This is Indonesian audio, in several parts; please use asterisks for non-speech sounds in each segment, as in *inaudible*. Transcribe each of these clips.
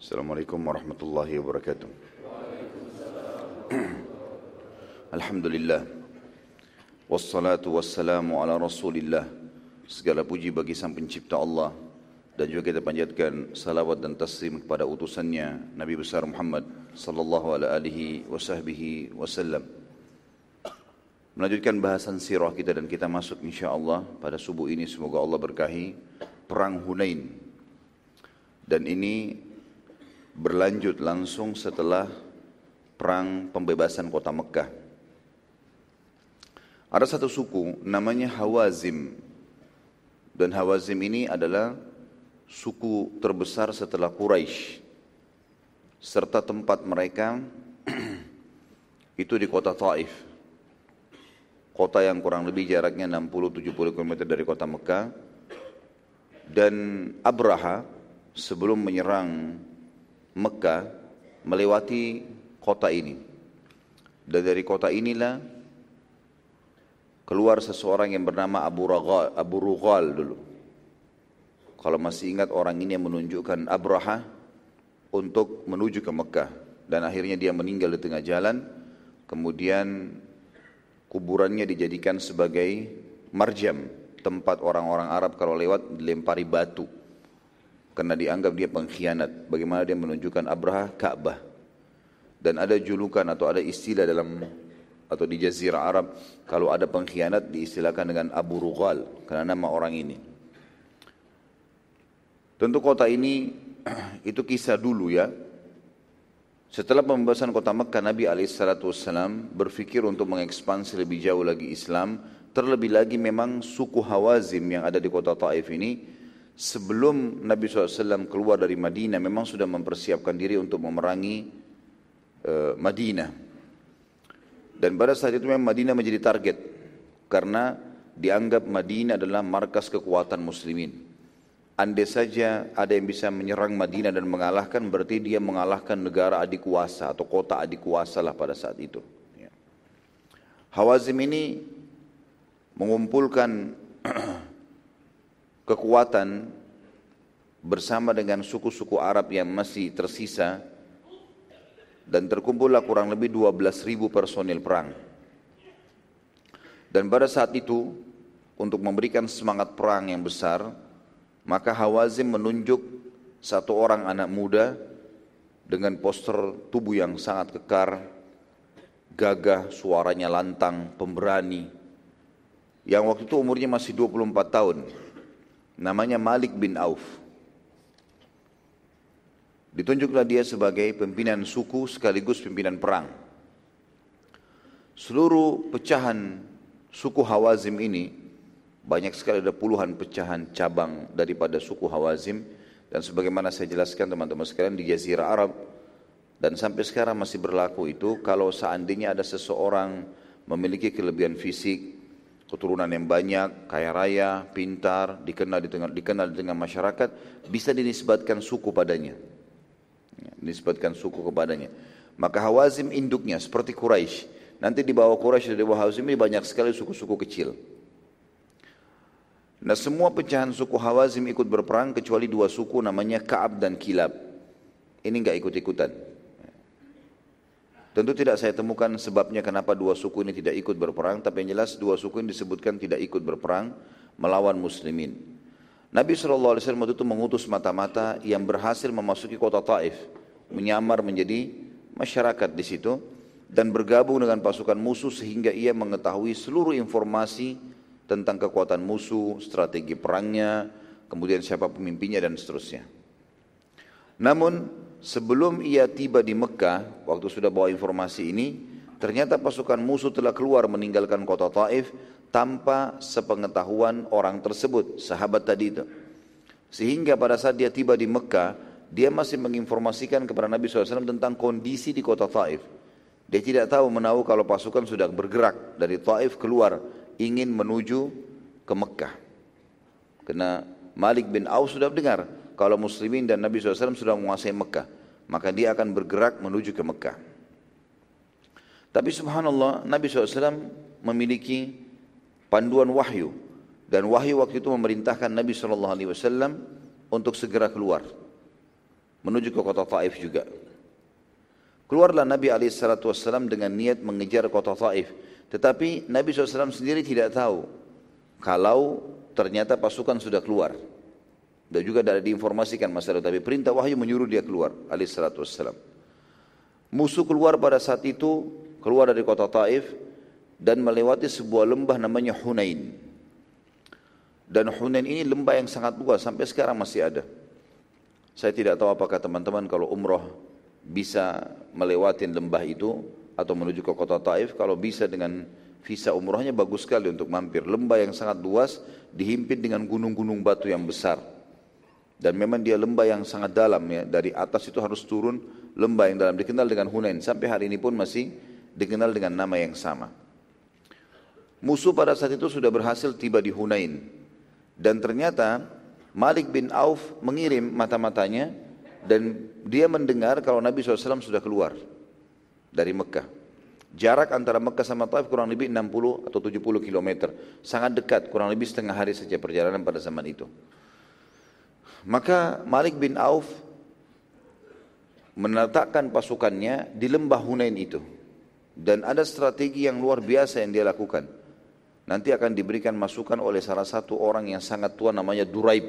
Assalamualaikum warahmatullahi wabarakatuh. *clears throat* Alhamdulillah. Wassalatu wassalamu ala rasulillah. Segala puji bagi sang pencipta Allah. Dan juga kita panjatkan salawat dan taslim kepada utusannya Nabi besar Muhammad sallallahu alaihi wasahbihi wasallam. Melanjutkan bahasan sirah kita dan kita masuk insyaAllah pada subuh ini semoga Allah berkahi Perang Hunain. Dan ini berlanjut langsung setelah perang pembebasan kota Mekah. Ada satu suku namanya Hawazim. Dan Hawazim ini adalah suku terbesar setelah Quraisy serta tempat mereka *clears throat* itu di kota Taif. Kota yang kurang lebih jaraknya 60-70 km dari kota Mekah. Dan Abraha sebelum menyerang Mekah melewati kota ini. Dan dari kota inilah keluar seseorang yang bernama Abu Rughal, Abu Rughal dulu. Kalau masih ingat orang ini yang menunjukkan Abraha untuk menuju ke Mekah dan akhirnya dia meninggal di tengah jalan. Kemudian kuburannya dijadikan sebagai marjam, tempat orang-orang Arab kalau lewat dilempari batu. Karena dianggap dia pengkhianat. Bagaimana dia menunjukkan Abraha Ka'bah. Dan ada julukan atau ada istilah dalam atau di jazirah Arab kalau ada pengkhianat diistilahkan dengan Abu Rughal karena nama orang ini. Tentu kota ini *clears throat* itu kisah dulu ya. Setelah pembebasan kota Mekah, Nabi SAW berpikir untuk mengekspansi lebih jauh lagi Islam. Terlebih lagi memang suku Hawazim yang ada di kota Taif ini, sebelum Nabi SAW keluar dari Madinah, memang sudah mempersiapkan diri untuk memerangi uh, Madinah. Dan pada saat itu memang Madinah menjadi target, karena dianggap Madinah adalah markas kekuatan muslimin. Andai saja ada yang bisa menyerang Madinah dan mengalahkan, berarti dia mengalahkan negara adik kuasa atau kota adik kuasa lah pada saat itu. Ya. Hawazim ini mengumpulkan *clears throat* kekuatan bersama dengan suku-suku Arab yang masih tersisa dan terkumpullah kurang lebih 12 ribu personil perang. Dan pada saat itu, untuk memberikan semangat perang yang besar, maka Hawazim menunjuk satu orang anak muda dengan poster tubuh yang sangat kekar, gagah, suaranya lantang, pemberani. Yang waktu itu umurnya masih 24 tahun. Namanya Malik bin Auf. Ditunjuklah dia sebagai pimpinan suku sekaligus pimpinan perang. Seluruh pecahan suku Hawazim ini banyak sekali ada puluhan pecahan cabang daripada suku Hawazim dan sebagaimana saya jelaskan teman-teman sekalian di Jazirah Arab dan sampai sekarang masih berlaku itu kalau seandainya ada seseorang memiliki kelebihan fisik, keturunan yang banyak, kaya raya, pintar, dikenal di tengah dikenal di tengah masyarakat, bisa dinisbatkan suku padanya. Dinisbatkan suku kepadanya. Maka Hawazim induknya seperti Quraisy. Nanti di bawah Quraisy di bawah Hawazim ini banyak sekali suku-suku kecil. Nah semua pecahan suku Hawazim ikut berperang kecuali dua suku namanya Ka'ab dan Kilab. Ini enggak ikut-ikutan. Tentu tidak saya temukan sebabnya kenapa dua suku ini tidak ikut berperang, tapi yang jelas dua suku ini disebutkan tidak ikut berperang melawan muslimin. Nabi SAW waktu itu mengutus mata-mata yang berhasil memasuki kota Taif, menyamar menjadi masyarakat di situ, dan bergabung dengan pasukan musuh sehingga ia mengetahui seluruh informasi tentang kekuatan musuh, strategi perangnya, kemudian siapa pemimpinnya dan seterusnya. Namun sebelum ia tiba di Mekah, waktu sudah bawa informasi ini, ternyata pasukan musuh telah keluar meninggalkan kota Taif tanpa sepengetahuan orang tersebut, sahabat tadi itu. Sehingga pada saat dia tiba di Mekah, dia masih menginformasikan kepada Nabi SAW tentang kondisi di kota Taif. Dia tidak tahu menahu kalau pasukan sudah bergerak dari Taif keluar ingin menuju ke Mekah. Karena Malik bin Auf sudah dengar kalau muslimin dan Nabi SAW sudah menguasai Mekah. Maka dia akan bergerak menuju ke Mekah. Tapi subhanallah Nabi SAW memiliki panduan wahyu. Dan wahyu waktu itu memerintahkan Nabi SAW untuk segera keluar. menuju ke kota Taif juga. Keluarlah Nabi SAW dengan niat mengejar kota Taif. Tetapi Nabi SAW sendiri tidak tahu kalau ternyata pasukan sudah keluar. Dan juga tidak diinformasikan masalah tapi perintah wahyu menyuruh dia keluar alaihissalam. Musuh keluar pada saat itu keluar dari kota Taif dan melewati sebuah lembah namanya Hunain. Dan Hunain ini lembah yang sangat luas sampai sekarang masih ada. Saya tidak tahu apakah teman-teman kalau umroh bisa melewati lembah itu atau menuju ke kota Taif. Kalau bisa dengan visa umrohnya bagus sekali untuk mampir. Lembah yang sangat luas dihimpit dengan gunung-gunung batu yang besar. Dan memang dia lembah yang sangat dalam ya. Dari atas itu harus turun lembah yang dalam. Dikenal dengan Hunain. Sampai hari ini pun masih dikenal dengan nama yang sama. Musuh pada saat itu sudah berhasil tiba di Hunain. Dan ternyata Malik bin Auf mengirim mata-matanya dan dia mendengar kalau Nabi SAW sudah keluar dari Mekah. Jarak antara Mekah sama Taif kurang lebih 60 atau 70 km. Sangat dekat, kurang lebih setengah hari saja perjalanan pada zaman itu. Maka Malik bin Auf menetapkan pasukannya di lembah Hunain itu. Dan ada strategi yang luar biasa yang dia lakukan. Nanti akan diberikan masukan oleh salah satu orang yang sangat tua namanya Duraib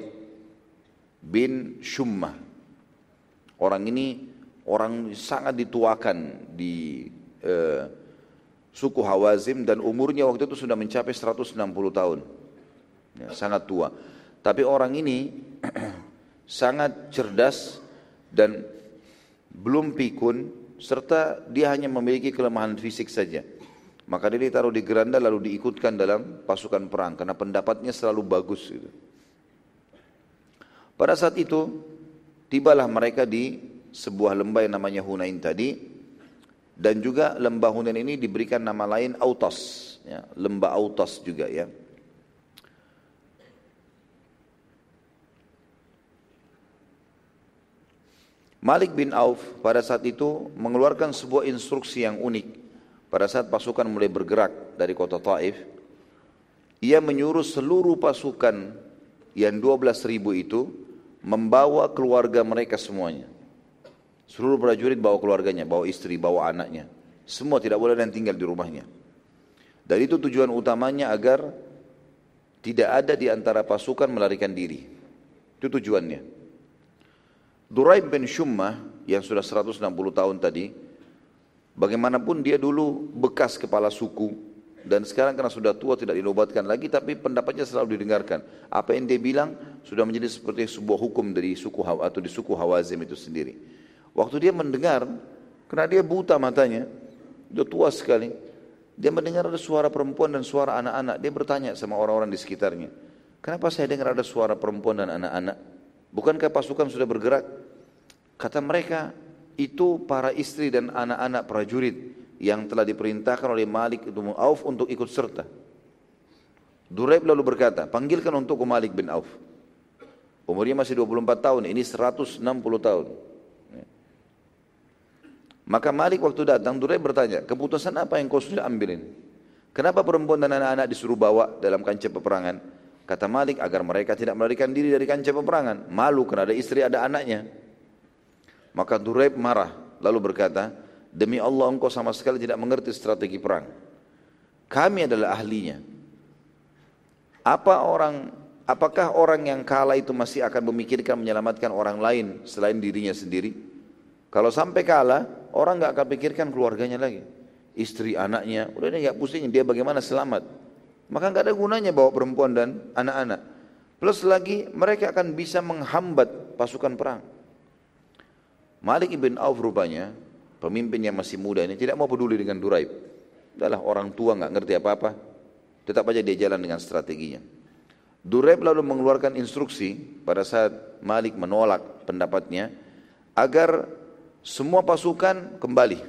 bin Shummah. Orang ini orang sangat dituakan di eh, suku Hawazim dan umurnya waktu itu sudah mencapai 160 tahun. Ya, sangat tua. Tapi orang ini *clears throat* sangat cerdas dan belum pikun serta dia hanya memiliki kelemahan fisik saja. Maka dia ditaruh di geranda lalu diikutkan dalam pasukan perang karena pendapatnya selalu bagus. Gitu. Pada saat itu tibalah mereka di sebuah lembah yang namanya Hunain tadi dan juga lembah Hunain ini diberikan nama lain Autas, ya, lembah Autas juga ya. Malik bin Auf pada saat itu mengeluarkan sebuah instruksi yang unik. Pada saat pasukan mulai bergerak dari kota Taif, ia menyuruh seluruh pasukan yang 12 ribu itu membawa keluarga mereka semuanya. Seluruh prajurit bawa keluarganya, bawa istri, bawa anaknya. Semua tidak boleh dan tinggal di rumahnya. Dan itu tujuan utamanya agar tidak ada di antara pasukan melarikan diri. Itu tujuannya. Duraib bin Shummah yang sudah 160 tahun tadi, bagaimanapun dia dulu bekas kepala suku dan sekarang karena sudah tua tidak dinobatkan lagi tapi pendapatnya selalu didengarkan. Apa yang dia bilang sudah menjadi seperti sebuah hukum dari suku Hawa atau di suku Hawazim itu sendiri. Waktu dia mendengar, karena dia buta matanya, dia tua sekali, dia mendengar ada suara perempuan dan suara anak-anak. Dia bertanya sama orang-orang di sekitarnya, kenapa saya dengar ada suara perempuan dan anak-anak? Bukankah pasukan sudah bergerak? Kata mereka, itu para istri dan anak-anak prajurit yang telah diperintahkan oleh Malik bin Auf untuk ikut serta. Duraib lalu berkata, panggilkan untuk Malik bin Auf. Umurnya masih 24 tahun, ini 160 tahun. Maka Malik waktu datang, Duraib bertanya, keputusan apa yang kau sudah ambilin? Kenapa perempuan dan anak-anak disuruh bawa dalam kancah peperangan? Kata Malik agar mereka tidak melarikan diri dari kancah peperangan. Malu karena ada istri ada anaknya. Maka Duraib marah lalu berkata, demi Allah engkau sama sekali tidak mengerti strategi perang. Kami adalah ahlinya. Apa orang apakah orang yang kalah itu masih akan memikirkan menyelamatkan orang lain selain dirinya sendiri? Kalau sampai kalah, orang nggak akan pikirkan keluarganya lagi. Istri, anaknya, udah dia nggak pusing dia bagaimana selamat. Maka nggak ada gunanya bawa perempuan dan anak-anak. Plus lagi mereka akan bisa menghambat pasukan perang. Malik ibn Auf rupanya, pemimpin yang masih muda ini tidak mau peduli dengan Duraib. Adalah orang tua nggak ngerti apa-apa. Tetap aja dia jalan dengan strateginya. Duraib lalu mengeluarkan instruksi pada saat Malik menolak pendapatnya agar semua pasukan kembali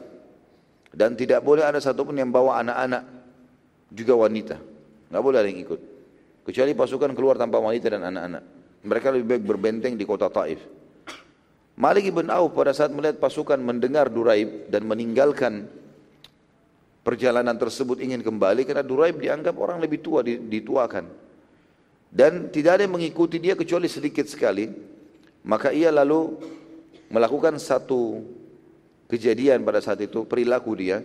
dan tidak boleh ada satupun yang bawa anak-anak juga wanita. Nggak boleh ada yang ikut. Kecuali pasukan keluar tanpa wanita dan anak-anak. Mereka lebih baik berbenteng di kota Taif. Malik ibn Auf pada saat melihat pasukan mendengar Duraib dan meninggalkan perjalanan tersebut ingin kembali karena Duraib dianggap orang lebih tua, dituakan. Dan tidak ada yang mengikuti dia kecuali sedikit sekali. Maka ia lalu melakukan satu kejadian pada saat itu, perilaku dia,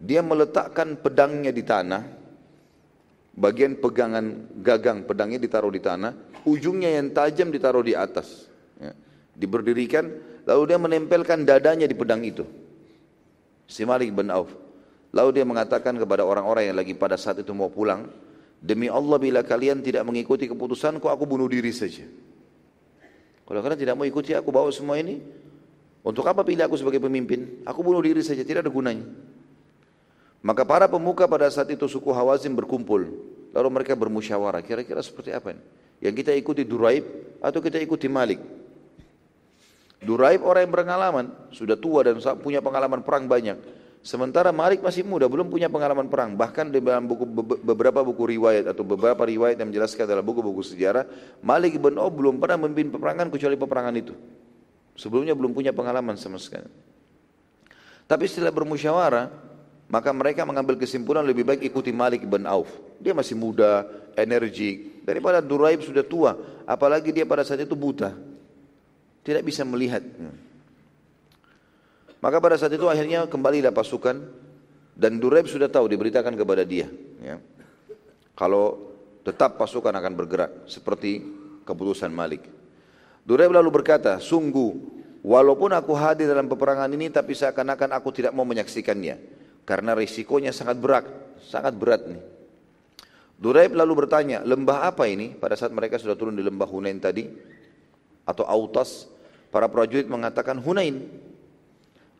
dia meletakkan pedangnya di tanah, bagian pegangan gagang pedangnya ditaruh di tanah, ujungnya yang tajam ditaruh di atas. Ya. Diberdirikan, lalu dia menempelkan dadanya di pedang itu. Si Malik bin Auf. Lalu dia mengatakan kepada orang-orang yang lagi pada saat itu mau pulang, Demi Allah bila kalian tidak mengikuti keputusanku, aku bunuh diri saja. Kalau kalian tidak mau ikuti aku bawa semua ini, untuk apa pilih aku sebagai pemimpin? Aku bunuh diri saja, tidak ada gunanya. Maka para pemuka pada saat itu suku Hawazim berkumpul. Lalu mereka bermusyawarah, kira-kira seperti apa ini? Yang kita ikuti Duraib atau kita ikuti Malik? Duraib orang yang berpengalaman, sudah tua dan punya pengalaman perang banyak. Sementara Malik masih muda, belum punya pengalaman perang. Bahkan di dalam buku, beberapa buku riwayat atau beberapa riwayat yang menjelaskan dalam buku-buku sejarah, Malik bin Auf belum pernah memimpin peperangan kecuali peperangan itu. Sebelumnya belum punya pengalaman sama sekali. Tapi setelah bermusyawarah, maka mereka mengambil kesimpulan lebih baik ikuti Malik bin Auf. Dia masih muda, energik. Daripada Duraib sudah tua, apalagi dia pada saat itu buta. Tidak bisa melihat. Maka pada saat itu akhirnya kembalilah pasukan dan Duraib sudah tahu diberitakan kepada dia. Ya. Kalau tetap pasukan akan bergerak seperti keputusan Malik. Duraib lalu berkata, sungguh walaupun aku hadir dalam peperangan ini tapi seakan-akan aku tidak mau menyaksikannya. Karena risikonya sangat berat, sangat berat nih. Duraib lalu bertanya, lembah apa ini? Pada saat mereka sudah turun di lembah Hunain tadi, atau Autas, para prajurit mengatakan Hunain.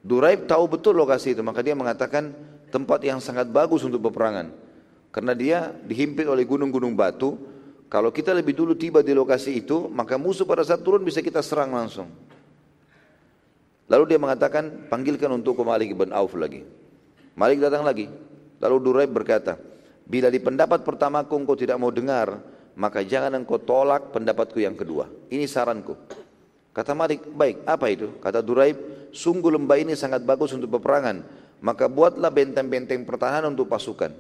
Duraib tahu betul lokasi itu, maka dia mengatakan tempat yang sangat bagus untuk peperangan. Karena dia dihimpit oleh gunung-gunung batu, kalau kita lebih dulu tiba di lokasi itu, maka musuh pada saat turun bisa kita serang langsung. Lalu dia mengatakan, panggilkan untuk Malik bin Auf lagi. Malik datang lagi. Lalu Duraib berkata, bila di pendapat pertamaku engkau tidak mau dengar, maka jangan engkau tolak pendapatku yang kedua. Ini saranku. Kata Malik, baik, apa itu? Kata Duraib, sungguh lembah ini sangat bagus untuk peperangan, maka buatlah benteng-benteng pertahanan untuk pasukan.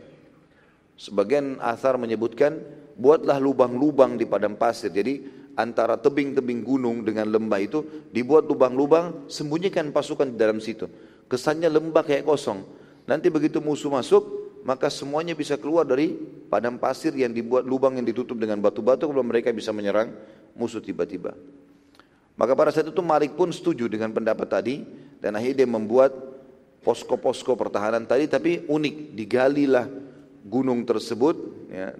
Sebagian asar menyebutkan, buatlah lubang-lubang di padang pasir. Jadi antara tebing-tebing gunung dengan lembah itu dibuat lubang-lubang, sembunyikan pasukan di dalam situ. Kesannya lembah kayak kosong. Nanti begitu musuh masuk, maka semuanya bisa keluar dari padang pasir yang dibuat lubang yang ditutup dengan batu-batu kalau mereka bisa menyerang musuh tiba-tiba. Maka pada saat itu Malik pun setuju dengan pendapat tadi dan akhirnya dia membuat posko-posko pertahanan tadi tapi unik. Digalilah gunung tersebut ya,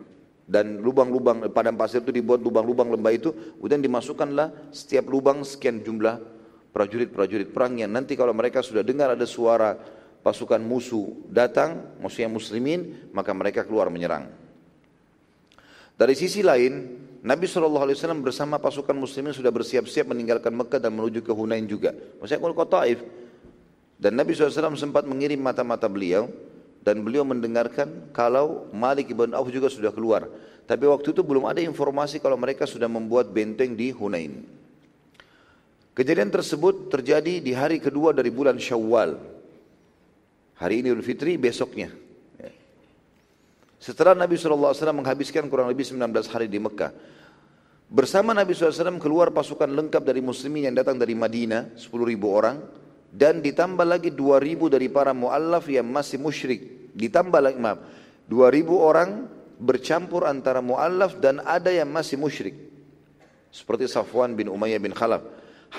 dan lubang-lubang padang pasir itu dibuat lubang-lubang lembah itu kemudian dimasukkanlah setiap lubang sekian jumlah prajurit-prajurit perang yang nanti kalau mereka sudah dengar ada suara pasukan musuh datang musuh muslimin maka mereka keluar menyerang. Dari sisi lain Nabi SAW bersama pasukan muslimin sudah bersiap-siap meninggalkan Mekah dan menuju ke Hunain juga. Maksudnya ke Taif. Dan Nabi SAW sempat mengirim mata-mata beliau dan beliau mendengarkan kalau Malik ibn Auf juga sudah keluar. Tapi waktu itu belum ada informasi kalau mereka sudah membuat benteng di Hunain. Kejadian tersebut terjadi di hari kedua dari bulan Syawal. Hari ini Idul Fitri besoknya. Setelah Nabi SAW menghabiskan kurang lebih 19 hari di Mekah. Bersama Nabi SAW keluar pasukan lengkap dari muslimin yang datang dari Madinah, 10 ribu orang. Dan ditambah lagi 2 ribu dari para mu'allaf yang masih musyrik. Ditambah lagi, maaf, 2 ribu orang bercampur antara mu'allaf dan ada yang masih musyrik. Seperti Safwan bin Umayyah bin Khalaf.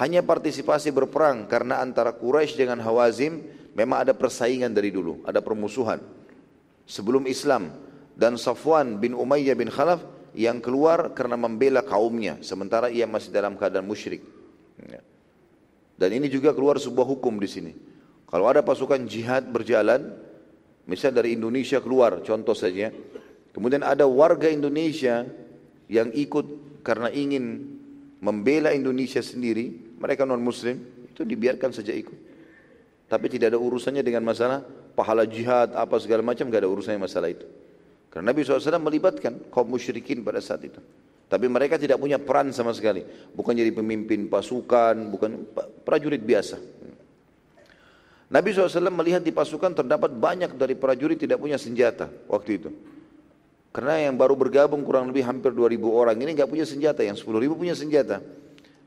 Hanya partisipasi berperang karena antara Quraisy dengan Hawazim memang ada persaingan dari dulu, ada permusuhan. Sebelum Islam, dan Safwan bin Umayyah bin Khalaf yang keluar karena membela kaumnya sementara ia masih dalam keadaan musyrik. Ya. Dan ini juga keluar sebuah hukum di sini. Kalau ada pasukan jihad berjalan, misalnya dari Indonesia keluar, contoh saja, kemudian ada warga Indonesia yang ikut karena ingin membela Indonesia sendiri, mereka non Muslim, itu dibiarkan saja ikut. Tapi tidak ada urusannya dengan masalah pahala jihad apa segala macam, tidak ada urusannya masalah itu. Karena Nabi SAW melibatkan kaum musyrikin pada saat itu. Tapi mereka tidak punya peran sama sekali. Bukan jadi pemimpin pasukan, bukan prajurit biasa. Nabi SAW melihat di pasukan terdapat banyak dari prajurit tidak punya senjata waktu itu. Karena yang baru bergabung kurang lebih hampir 2000 orang ini nggak punya senjata, yang 10 ribu punya senjata.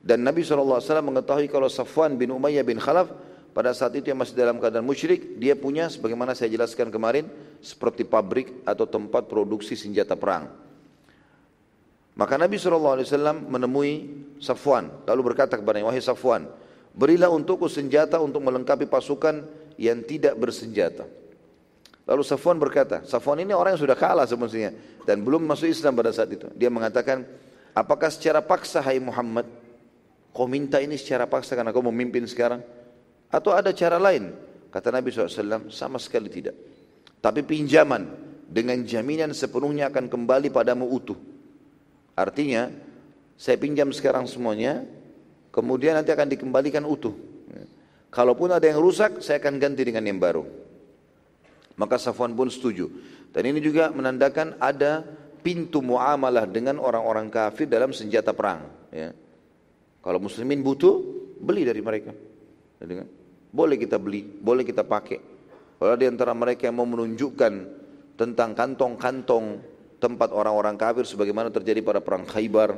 Dan Nabi SAW mengetahui kalau Safwan bin Umayyah bin Khalaf pada saat itu yang masih dalam keadaan musyrik, dia punya sebagaimana saya jelaskan kemarin seperti pabrik atau tempat produksi senjata perang. Maka Nabi SAW menemui Safwan, lalu berkata kepada Wahai Safwan, berilah untukku senjata untuk melengkapi pasukan yang tidak bersenjata. Lalu Safwan berkata, Safwan ini orang yang sudah kalah sebenarnya dan belum masuk Islam pada saat itu. Dia mengatakan, apakah secara paksa hai Muhammad, kau minta ini secara paksa karena kau memimpin sekarang? Atau ada cara lain? Kata Nabi SAW, sama sekali tidak. Tapi pinjaman dengan jaminan sepenuhnya akan kembali padamu utuh. Artinya, saya pinjam sekarang semuanya, kemudian nanti akan dikembalikan utuh. Kalaupun ada yang rusak, saya akan ganti dengan yang baru. Maka Safwan pun setuju. Dan ini juga menandakan ada pintu muamalah dengan orang-orang kafir dalam senjata perang. Ya. Kalau muslimin butuh, beli dari mereka. Boleh kita beli, boleh kita pakai. Kalau di antara mereka yang mau menunjukkan tentang kantong-kantong tempat orang-orang kafir sebagaimana terjadi pada perang Khaybar,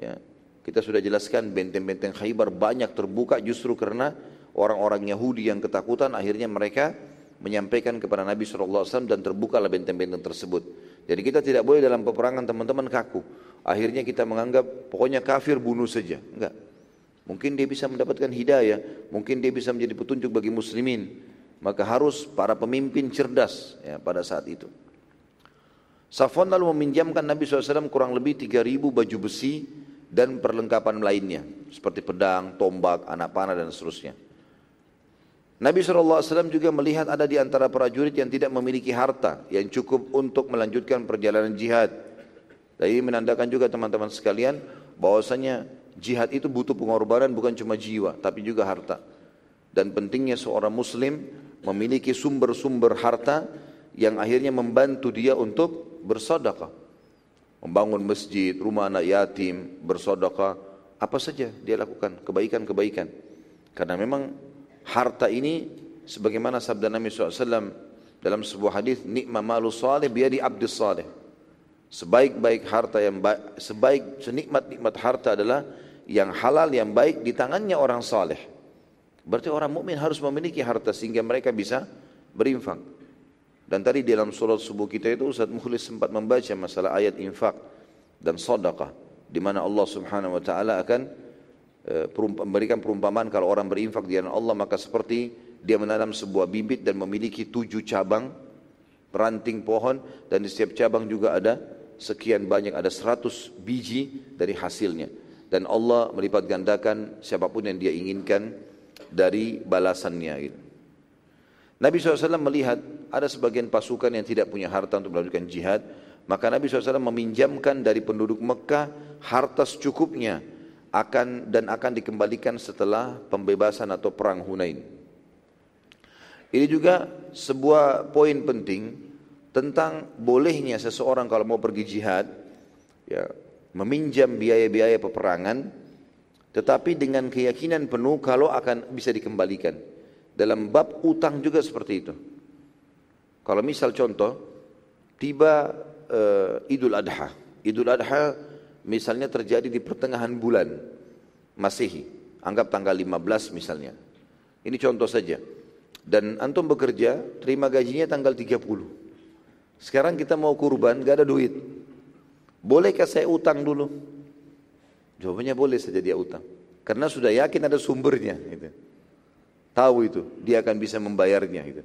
ya, kita sudah jelaskan benteng-benteng Khaybar banyak terbuka justru karena orang-orang Yahudi yang ketakutan akhirnya mereka menyampaikan kepada Nabi SAW dan terbukalah benteng-benteng tersebut. Jadi kita tidak boleh dalam peperangan teman-teman kaku. Akhirnya kita menganggap pokoknya kafir bunuh saja. Enggak. Mungkin dia bisa mendapatkan hidayah, mungkin dia bisa menjadi petunjuk bagi muslimin. Maka harus para pemimpin cerdas ya, pada saat itu. Safwan lalu meminjamkan Nabi SAW kurang lebih 3000 baju besi dan perlengkapan lainnya. Seperti pedang, tombak, anak panah dan seterusnya. Nabi SAW juga melihat ada di antara prajurit yang tidak memiliki harta yang cukup untuk melanjutkan perjalanan jihad. Dan ini menandakan juga teman-teman sekalian bahwasanya jihad itu butuh pengorbanan bukan cuma jiwa tapi juga harta. Dan pentingnya seorang muslim memiliki sumber-sumber harta yang akhirnya membantu dia untuk bersedekah. Membangun masjid, rumah anak yatim, bersedekah, apa saja dia lakukan, kebaikan-kebaikan. Karena memang harta ini sebagaimana sabda Nabi SAW dalam sebuah hadis nikma malu salih biadi abdi salih sebaik-baik harta yang baik, sebaik senikmat-nikmat harta adalah yang halal yang baik di tangannya orang saleh. Berarti orang mukmin harus memiliki harta sehingga mereka bisa berinfak. Dan tadi dalam surat subuh kita itu Ustaz Mukhlis sempat membaca masalah ayat infak dan sedekah di mana Allah Subhanahu wa taala akan Eh, memberikan perumpamaan kalau orang berinfak di jalan Allah maka seperti dia menanam sebuah bibit dan memiliki tujuh cabang ranting pohon dan di setiap cabang juga ada sekian banyak ada seratus biji dari hasilnya dan Allah melipat gandakan siapa pun yang dia inginkan dari balasannya gitu. Nabi SAW melihat ada sebagian pasukan yang tidak punya harta untuk melakukan jihad maka Nabi SAW meminjamkan dari penduduk Mekah harta secukupnya akan dan akan dikembalikan setelah pembebasan atau perang Hunain. Ini juga sebuah poin penting tentang bolehnya seseorang kalau mau pergi jihad ya meminjam biaya-biaya peperangan tetapi dengan keyakinan penuh kalau akan bisa dikembalikan. Dalam bab utang juga seperti itu. Kalau misal contoh tiba uh, Idul Adha. Idul Adha misalnya terjadi di pertengahan bulan Masehi, anggap tanggal 15 misalnya. Ini contoh saja. Dan antum bekerja, terima gajinya tanggal 30. Sekarang kita mau kurban, gak ada duit. Bolehkah saya utang dulu? Jawabannya boleh saja dia utang. Karena sudah yakin ada sumbernya. Gitu. Tahu itu, dia akan bisa membayarnya. Gitu.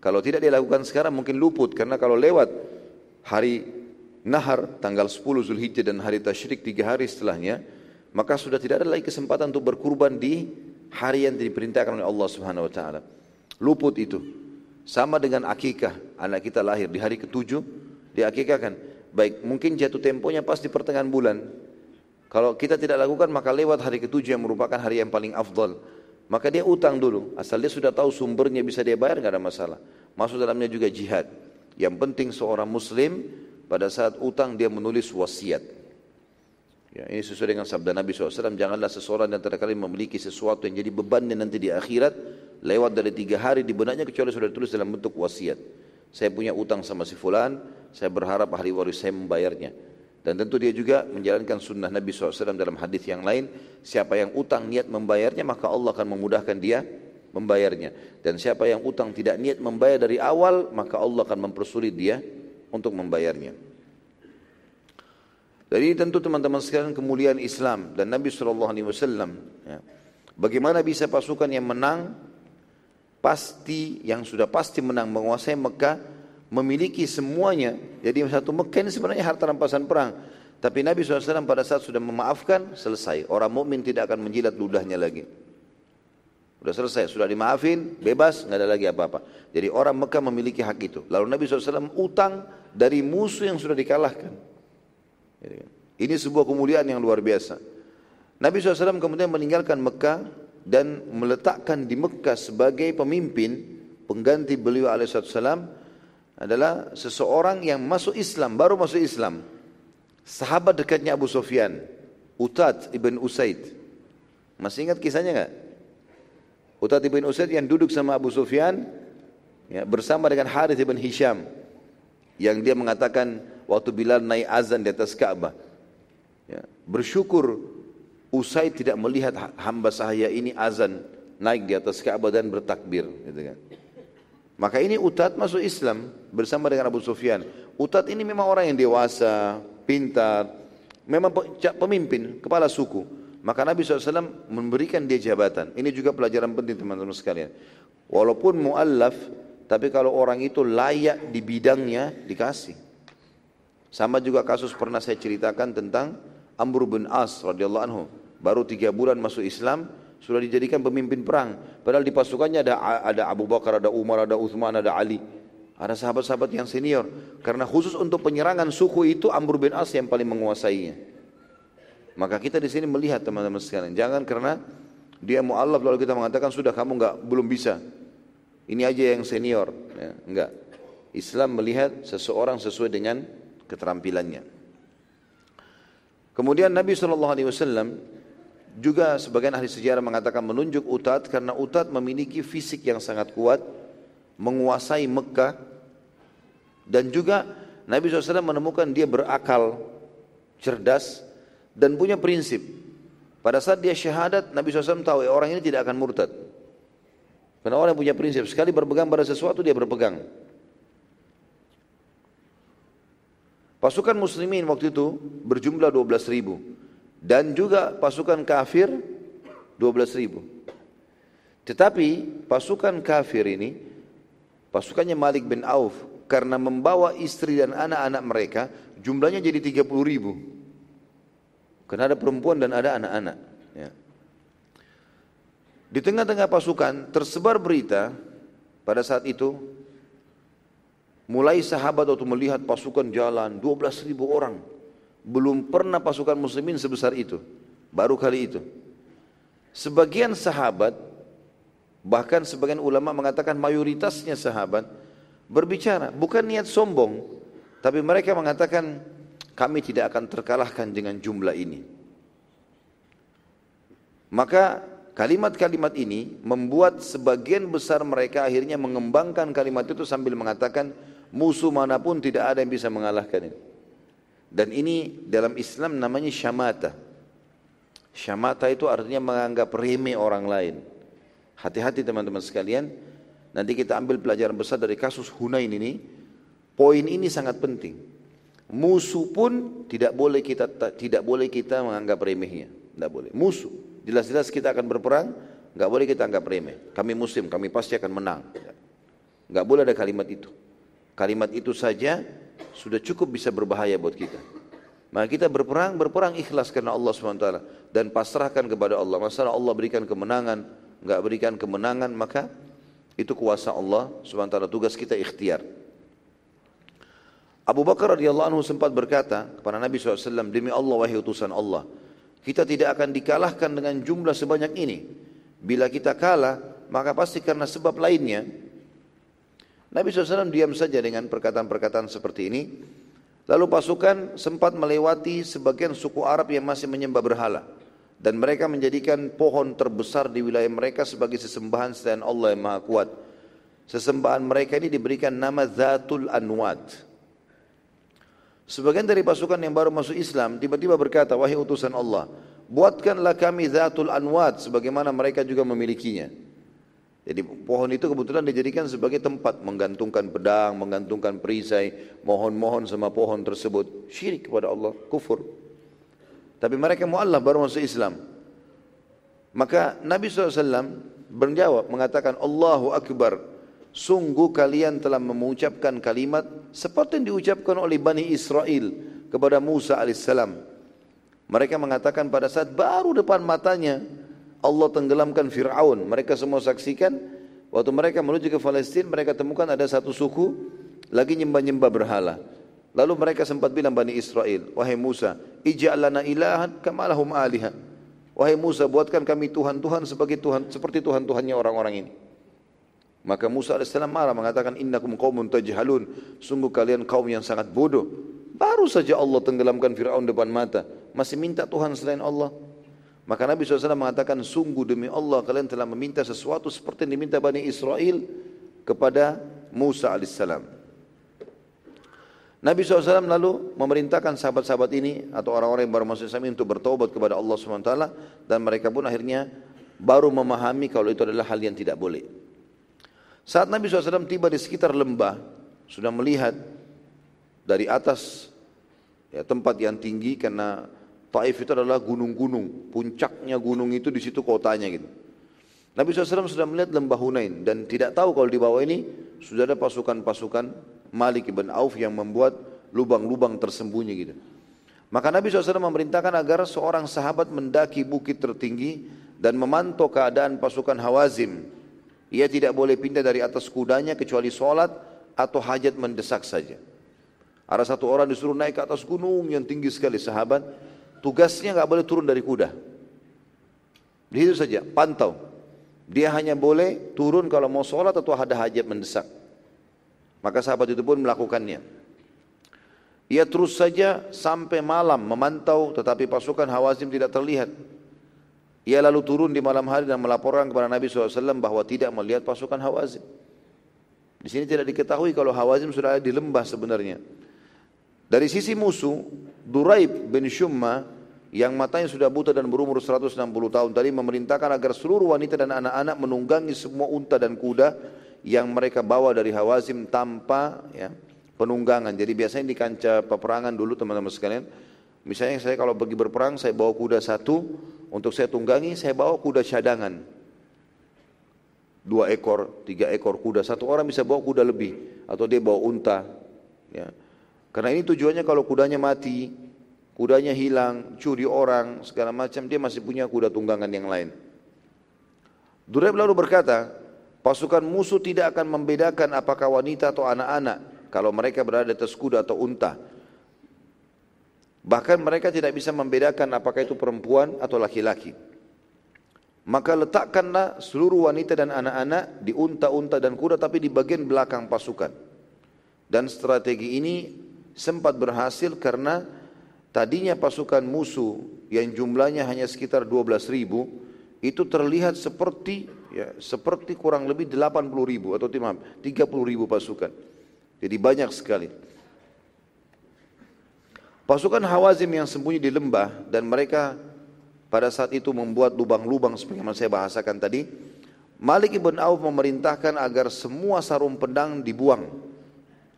Kalau tidak dilakukan sekarang mungkin luput. Karena kalau lewat hari Nahar tanggal 10 Zulhijjah dan hari Tashrik tiga hari setelahnya, maka sudah tidak ada lagi kesempatan untuk berkurban di hari yang diperintahkan oleh Allah Subhanahu wa taala. Luput itu. Sama dengan akikah, anak kita lahir di hari ketujuh, diakikahkan. Baik, mungkin jatuh temponya pas di pertengahan bulan. Kalau kita tidak lakukan maka lewat hari ketujuh yang merupakan hari yang paling afdal. Maka dia utang dulu, asal dia sudah tahu sumbernya bisa dia bayar nggak ada masalah. Masuk dalamnya juga jihad. Yang penting seorang muslim pada saat utang dia menulis wasiat. Ya, ini sesuai dengan sabda Nabi SAW, janganlah seseorang yang terkali memiliki sesuatu yang jadi bebannya nanti di akhirat, lewat dari tiga hari di benaknya kecuali sudah ditulis dalam bentuk wasiat. Saya punya utang sama si fulan, saya berharap ahli waris saya membayarnya. Dan tentu dia juga menjalankan sunnah Nabi SAW dalam hadis yang lain, siapa yang utang niat membayarnya maka Allah akan memudahkan dia membayarnya. Dan siapa yang utang tidak niat membayar dari awal maka Allah akan mempersulit dia untuk membayarnya. Jadi tentu teman-teman sekalian kemuliaan Islam dan Nabi SAW. Ya. Bagaimana bisa pasukan yang menang pasti yang sudah pasti menang menguasai Mekah memiliki semuanya. Jadi satu Mekah ini sebenarnya harta rampasan perang. Tapi Nabi SAW pada saat sudah memaafkan, selesai. Orang mukmin tidak akan menjilat ludahnya lagi. Sudah selesai, sudah dimaafin, bebas, nggak ada lagi apa-apa. Jadi orang Mekah memiliki hak itu. Lalu Nabi SAW utang dari musuh yang sudah dikalahkan. Ini sebuah kemuliaan yang luar biasa. Nabi SAW kemudian meninggalkan Mekah dan meletakkan di Mekah sebagai pemimpin pengganti beliau alaihissalam adalah seseorang yang masuk Islam, baru masuk Islam. Sahabat dekatnya Abu Sufyan, Utad ibn Usaid. Masih ingat kisahnya enggak? Utad ibn Usaid yang duduk sama Abu Sufyan ya, bersama dengan Harith ibn Hisham yang dia mengatakan waktu Bilal naik azan di atas Ka'bah. Ya, bersyukur Usaid tidak melihat hamba sahaya ini azan naik di atas Ka'bah dan bertakbir gitu kan. Maka ini Utad masuk Islam bersama dengan Abu Sufyan. Utad ini memang orang yang dewasa, pintar, memang pemimpin, kepala suku. Maka Nabi SAW memberikan dia jabatan. Ini juga pelajaran penting teman-teman sekalian. Walaupun mu'allaf, tapi kalau orang itu layak di bidangnya, dikasih. Sama juga kasus pernah saya ceritakan tentang Amr bin As radhiyallahu anhu. Baru tiga bulan masuk Islam, sudah dijadikan pemimpin perang. Padahal di pasukannya ada ada Abu Bakar, ada Umar, ada Uthman, ada Ali. Ada sahabat-sahabat yang senior. Karena khusus untuk penyerangan suku itu Amr bin As yang paling menguasainya. Maka kita di sini melihat teman-teman sekalian. Jangan karena dia mu'allaf lalu kita mengatakan sudah kamu enggak belum bisa. Ini aja yang senior. Ya, enggak. Islam melihat seseorang sesuai dengan keterampilannya. Kemudian Nabi SAW juga sebagian ahli sejarah mengatakan menunjuk Utad karena Utad memiliki fisik yang sangat kuat, menguasai Mekah, dan juga Nabi SAW menemukan dia berakal, cerdas, dan punya prinsip. Pada saat dia syahadat, Nabi SAW tahu ya, orang ini tidak akan murtad. Karena orang yang punya prinsip, sekali berpegang pada sesuatu dia berpegang. Pasukan muslimin waktu itu berjumlah 12 ribu dan juga pasukan kafir 12 ribu. Tetapi pasukan kafir ini, pasukannya Malik bin Auf, karena membawa istri dan anak-anak mereka, jumlahnya jadi 30 ribu. Karena ada perempuan dan ada anak-anak. Ya. Di tengah-tengah pasukan tersebar berita pada saat itu, mulai sahabat waktu melihat pasukan jalan 12 ribu orang, belum pernah pasukan muslimin sebesar itu. Baru kali itu. Sebagian sahabat, bahkan sebagian ulama mengatakan mayoritasnya sahabat, berbicara, bukan niat sombong, tapi mereka mengatakan, kami tidak akan terkalahkan dengan jumlah ini. Maka kalimat-kalimat ini membuat sebagian besar mereka akhirnya mengembangkan kalimat itu sambil mengatakan, musuh mana pun tidak ada yang bisa mengalahkan ini. Dan ini dalam Islam namanya syamata. Syamata itu artinya menganggap remeh orang lain. Hati-hati teman-teman sekalian. Nanti kita ambil pelajaran besar dari kasus Hunain ini. Poin ini sangat penting. Musuh pun tidak boleh kita tidak boleh kita menganggap remehnya. Tidak boleh. Musuh. Jelas-jelas kita akan berperang, nggak boleh kita anggap remeh. Kami muslim, kami pasti akan menang. Nggak boleh ada kalimat itu. Kalimat itu saja sudah cukup bisa berbahaya buat kita. Maka kita berperang, berperang ikhlas karena Allah SWT dan pasrahkan kepada Allah. Masalah Allah berikan kemenangan, enggak berikan kemenangan, maka itu kuasa Allah SWT. Tugas kita ikhtiar. Abu Bakar radhiyallahu anhu sempat berkata kepada Nabi SAW, demi Allah wahai utusan Allah, kita tidak akan dikalahkan dengan jumlah sebanyak ini. Bila kita kalah, maka pasti karena sebab lainnya, Nabi SAW diam saja dengan perkataan-perkataan seperti ini. Lalu pasukan sempat melewati sebagian suku Arab yang masih menyembah berhala. Dan mereka menjadikan pohon terbesar di wilayah mereka sebagai sesembahan selain Allah yang Maha Kuat. Sesembahan mereka ini diberikan nama Zatul Anwat. Sebagian dari pasukan yang baru masuk Islam tiba-tiba berkata, wahai utusan Allah, buatkanlah kami zatul anwat sebagaimana mereka juga memilikinya. Jadi pohon itu kebetulan dijadikan sebagai tempat menggantungkan pedang, menggantungkan perisai, mohon-mohon sama pohon tersebut. Syirik kepada Allah, kufur. Tapi mereka mu'allah baru masuk Islam. Maka Nabi SAW berjawab mengatakan Allahu Akbar. Sungguh kalian telah mengucapkan kalimat seperti yang diucapkan oleh Bani Israel kepada Musa alaihissalam. Mereka mengatakan pada saat baru depan matanya Allah tenggelamkan Fir'aun. Mereka semua saksikan, waktu mereka menuju ke Palestina, mereka temukan ada satu suku lagi nyembah-nyembah berhala. Lalu mereka sempat bilang Bani Israel, Wahai Musa, ija'lana ilahan kamalahum aliha. Wahai Musa, buatkan kami Tuhan-Tuhan sebagai Tuhan seperti Tuhan-Tuhannya orang-orang ini. Maka Musa AS marah mengatakan, Innakum qawmun tajhalun. Sungguh kalian kaum yang sangat bodoh. Baru saja Allah tenggelamkan Fir'aun depan mata. Masih minta Tuhan selain Allah. Maka Nabi SAW mengatakan, sungguh demi Allah kalian telah meminta sesuatu seperti yang diminta Bani Israel kepada Musa AS. Nabi SAW lalu memerintahkan sahabat-sahabat ini atau orang-orang yang baru masuk Islam untuk bertobat kepada Allah SWT dan mereka pun akhirnya baru memahami kalau itu adalah hal yang tidak boleh. Saat Nabi SAW tiba di sekitar lembah, sudah melihat dari atas ya, tempat yang tinggi karena Taif itu adalah gunung-gunung, puncaknya gunung itu di situ kotanya gitu. Nabi SAW sudah melihat lembah Hunain dan tidak tahu kalau di bawah ini sudah ada pasukan-pasukan Malik ibn Auf yang membuat lubang-lubang tersembunyi gitu. Maka Nabi SAW memerintahkan agar seorang sahabat mendaki bukit tertinggi dan memantau keadaan pasukan Hawazim. Ia tidak boleh pindah dari atas kudanya kecuali sholat atau hajat mendesak saja. Ada satu orang disuruh naik ke atas gunung yang tinggi sekali sahabat tugasnya nggak boleh turun dari kuda. Di situ saja, pantau. Dia hanya boleh turun kalau mau sholat atau ada hajat mendesak. Maka sahabat itu pun melakukannya. Ia terus saja sampai malam memantau tetapi pasukan Hawazim tidak terlihat. Ia lalu turun di malam hari dan melaporkan kepada Nabi SAW bahwa tidak melihat pasukan Hawazim. Di sini tidak diketahui kalau Hawazim sudah ada di lembah sebenarnya. Dari sisi musuh, Duraib bin Shumma yang matanya sudah buta dan berumur 160 tahun tadi memerintahkan agar seluruh wanita dan anak-anak menunggangi semua unta dan kuda yang mereka bawa dari Hawazim tanpa ya, penunggangan. Jadi biasanya di kancah peperangan dulu teman-teman sekalian, misalnya saya kalau pergi berperang saya bawa kuda satu untuk saya tunggangi, saya bawa kuda cadangan. Dua ekor, tiga ekor kuda, satu orang bisa bawa kuda lebih atau dia bawa unta. Ya. Karena ini tujuannya kalau kudanya mati, kudanya hilang, curi orang, segala macam, dia masih punya kuda tunggangan yang lain. Duraib lalu berkata, pasukan musuh tidak akan membedakan apakah wanita atau anak-anak kalau mereka berada di atas kuda atau unta. Bahkan mereka tidak bisa membedakan apakah itu perempuan atau laki-laki. Maka letakkanlah seluruh wanita dan anak-anak di unta-unta dan kuda tapi di bagian belakang pasukan. Dan strategi ini sempat berhasil karena tadinya pasukan musuh yang jumlahnya hanya sekitar 12 ribu itu terlihat seperti ya, seperti kurang lebih 80 ribu atau maaf 30 ribu pasukan. Jadi banyak sekali. Pasukan Hawazim yang sembunyi di lembah dan mereka pada saat itu membuat lubang-lubang sebagaimana saya bahasakan tadi. Malik ibn Auf memerintahkan agar semua sarung pedang dibuang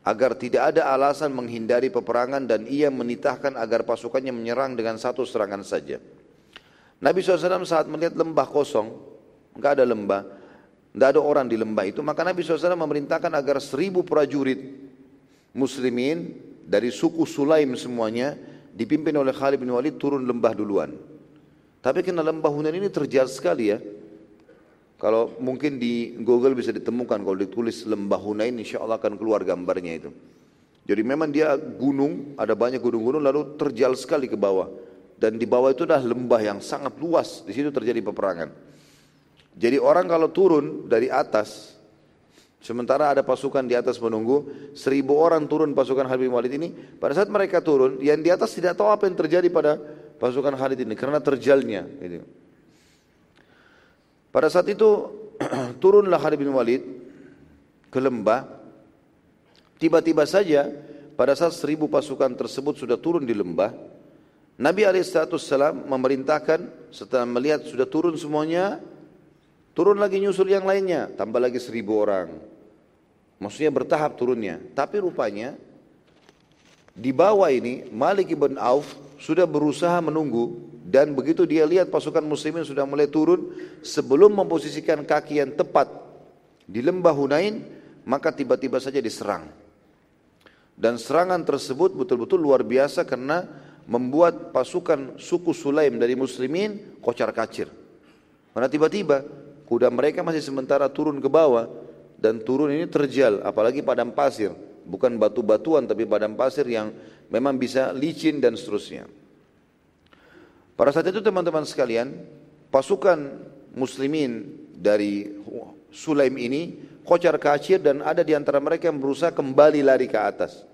agar tidak ada alasan menghindari peperangan dan ia menitahkan agar pasukannya menyerang dengan satu serangan saja. Nabi SAW saat melihat lembah kosong, enggak ada lembah, enggak ada orang di lembah itu, maka Nabi SAW memerintahkan agar seribu prajurit muslimin dari suku Sulaim semuanya dipimpin oleh Khalid bin Walid turun lembah duluan. Tapi karena lembah Hunain ini terjal sekali ya, kalau mungkin di Google bisa ditemukan kalau ditulis lembah Hunain insya Allah akan keluar gambarnya itu. Jadi memang dia gunung, ada banyak gunung-gunung lalu terjal sekali ke bawah. Dan di bawah itu adalah lembah yang sangat luas, di situ terjadi peperangan. Jadi orang kalau turun dari atas, sementara ada pasukan di atas menunggu, seribu orang turun pasukan Khalid bin Walid ini, pada saat mereka turun, yang di atas tidak tahu apa yang terjadi pada pasukan Khalid ini, karena terjalnya. Gitu. Pada saat itu *clears throat* turunlah Khalid bin Walid ke lembah. Tiba-tiba saja pada saat seribu pasukan tersebut sudah turun di lembah, Nabi SAW memerintahkan setelah melihat sudah turun semuanya, turun lagi nyusul yang lainnya, tambah lagi seribu orang. Maksudnya bertahap turunnya. Tapi rupanya di bawah ini Malik ibn Auf sudah berusaha menunggu dan begitu dia lihat pasukan muslimin sudah mulai turun sebelum memposisikan kaki yang tepat di lembah Hunain maka tiba-tiba saja diserang. Dan serangan tersebut betul-betul luar biasa karena membuat pasukan suku Sulaim dari muslimin kocar kacir. Karena tiba-tiba kuda mereka masih sementara turun ke bawah dan turun ini terjal apalagi padang pasir, bukan batu-batuan tapi padang pasir yang memang bisa licin dan seterusnya. Pada saat itu teman-teman sekalian, pasukan muslimin dari Sulaim ini kocar kacir dan ada di antara mereka yang berusaha kembali lari ke atas.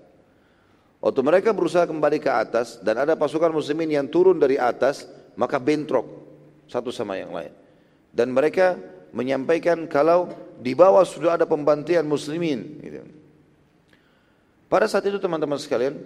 Waktu mereka berusaha kembali ke atas dan ada pasukan muslimin yang turun dari atas, maka bentrok satu sama yang lain. Dan mereka menyampaikan kalau di bawah sudah ada pembantian muslimin. Gitu. Pada saat itu teman-teman sekalian,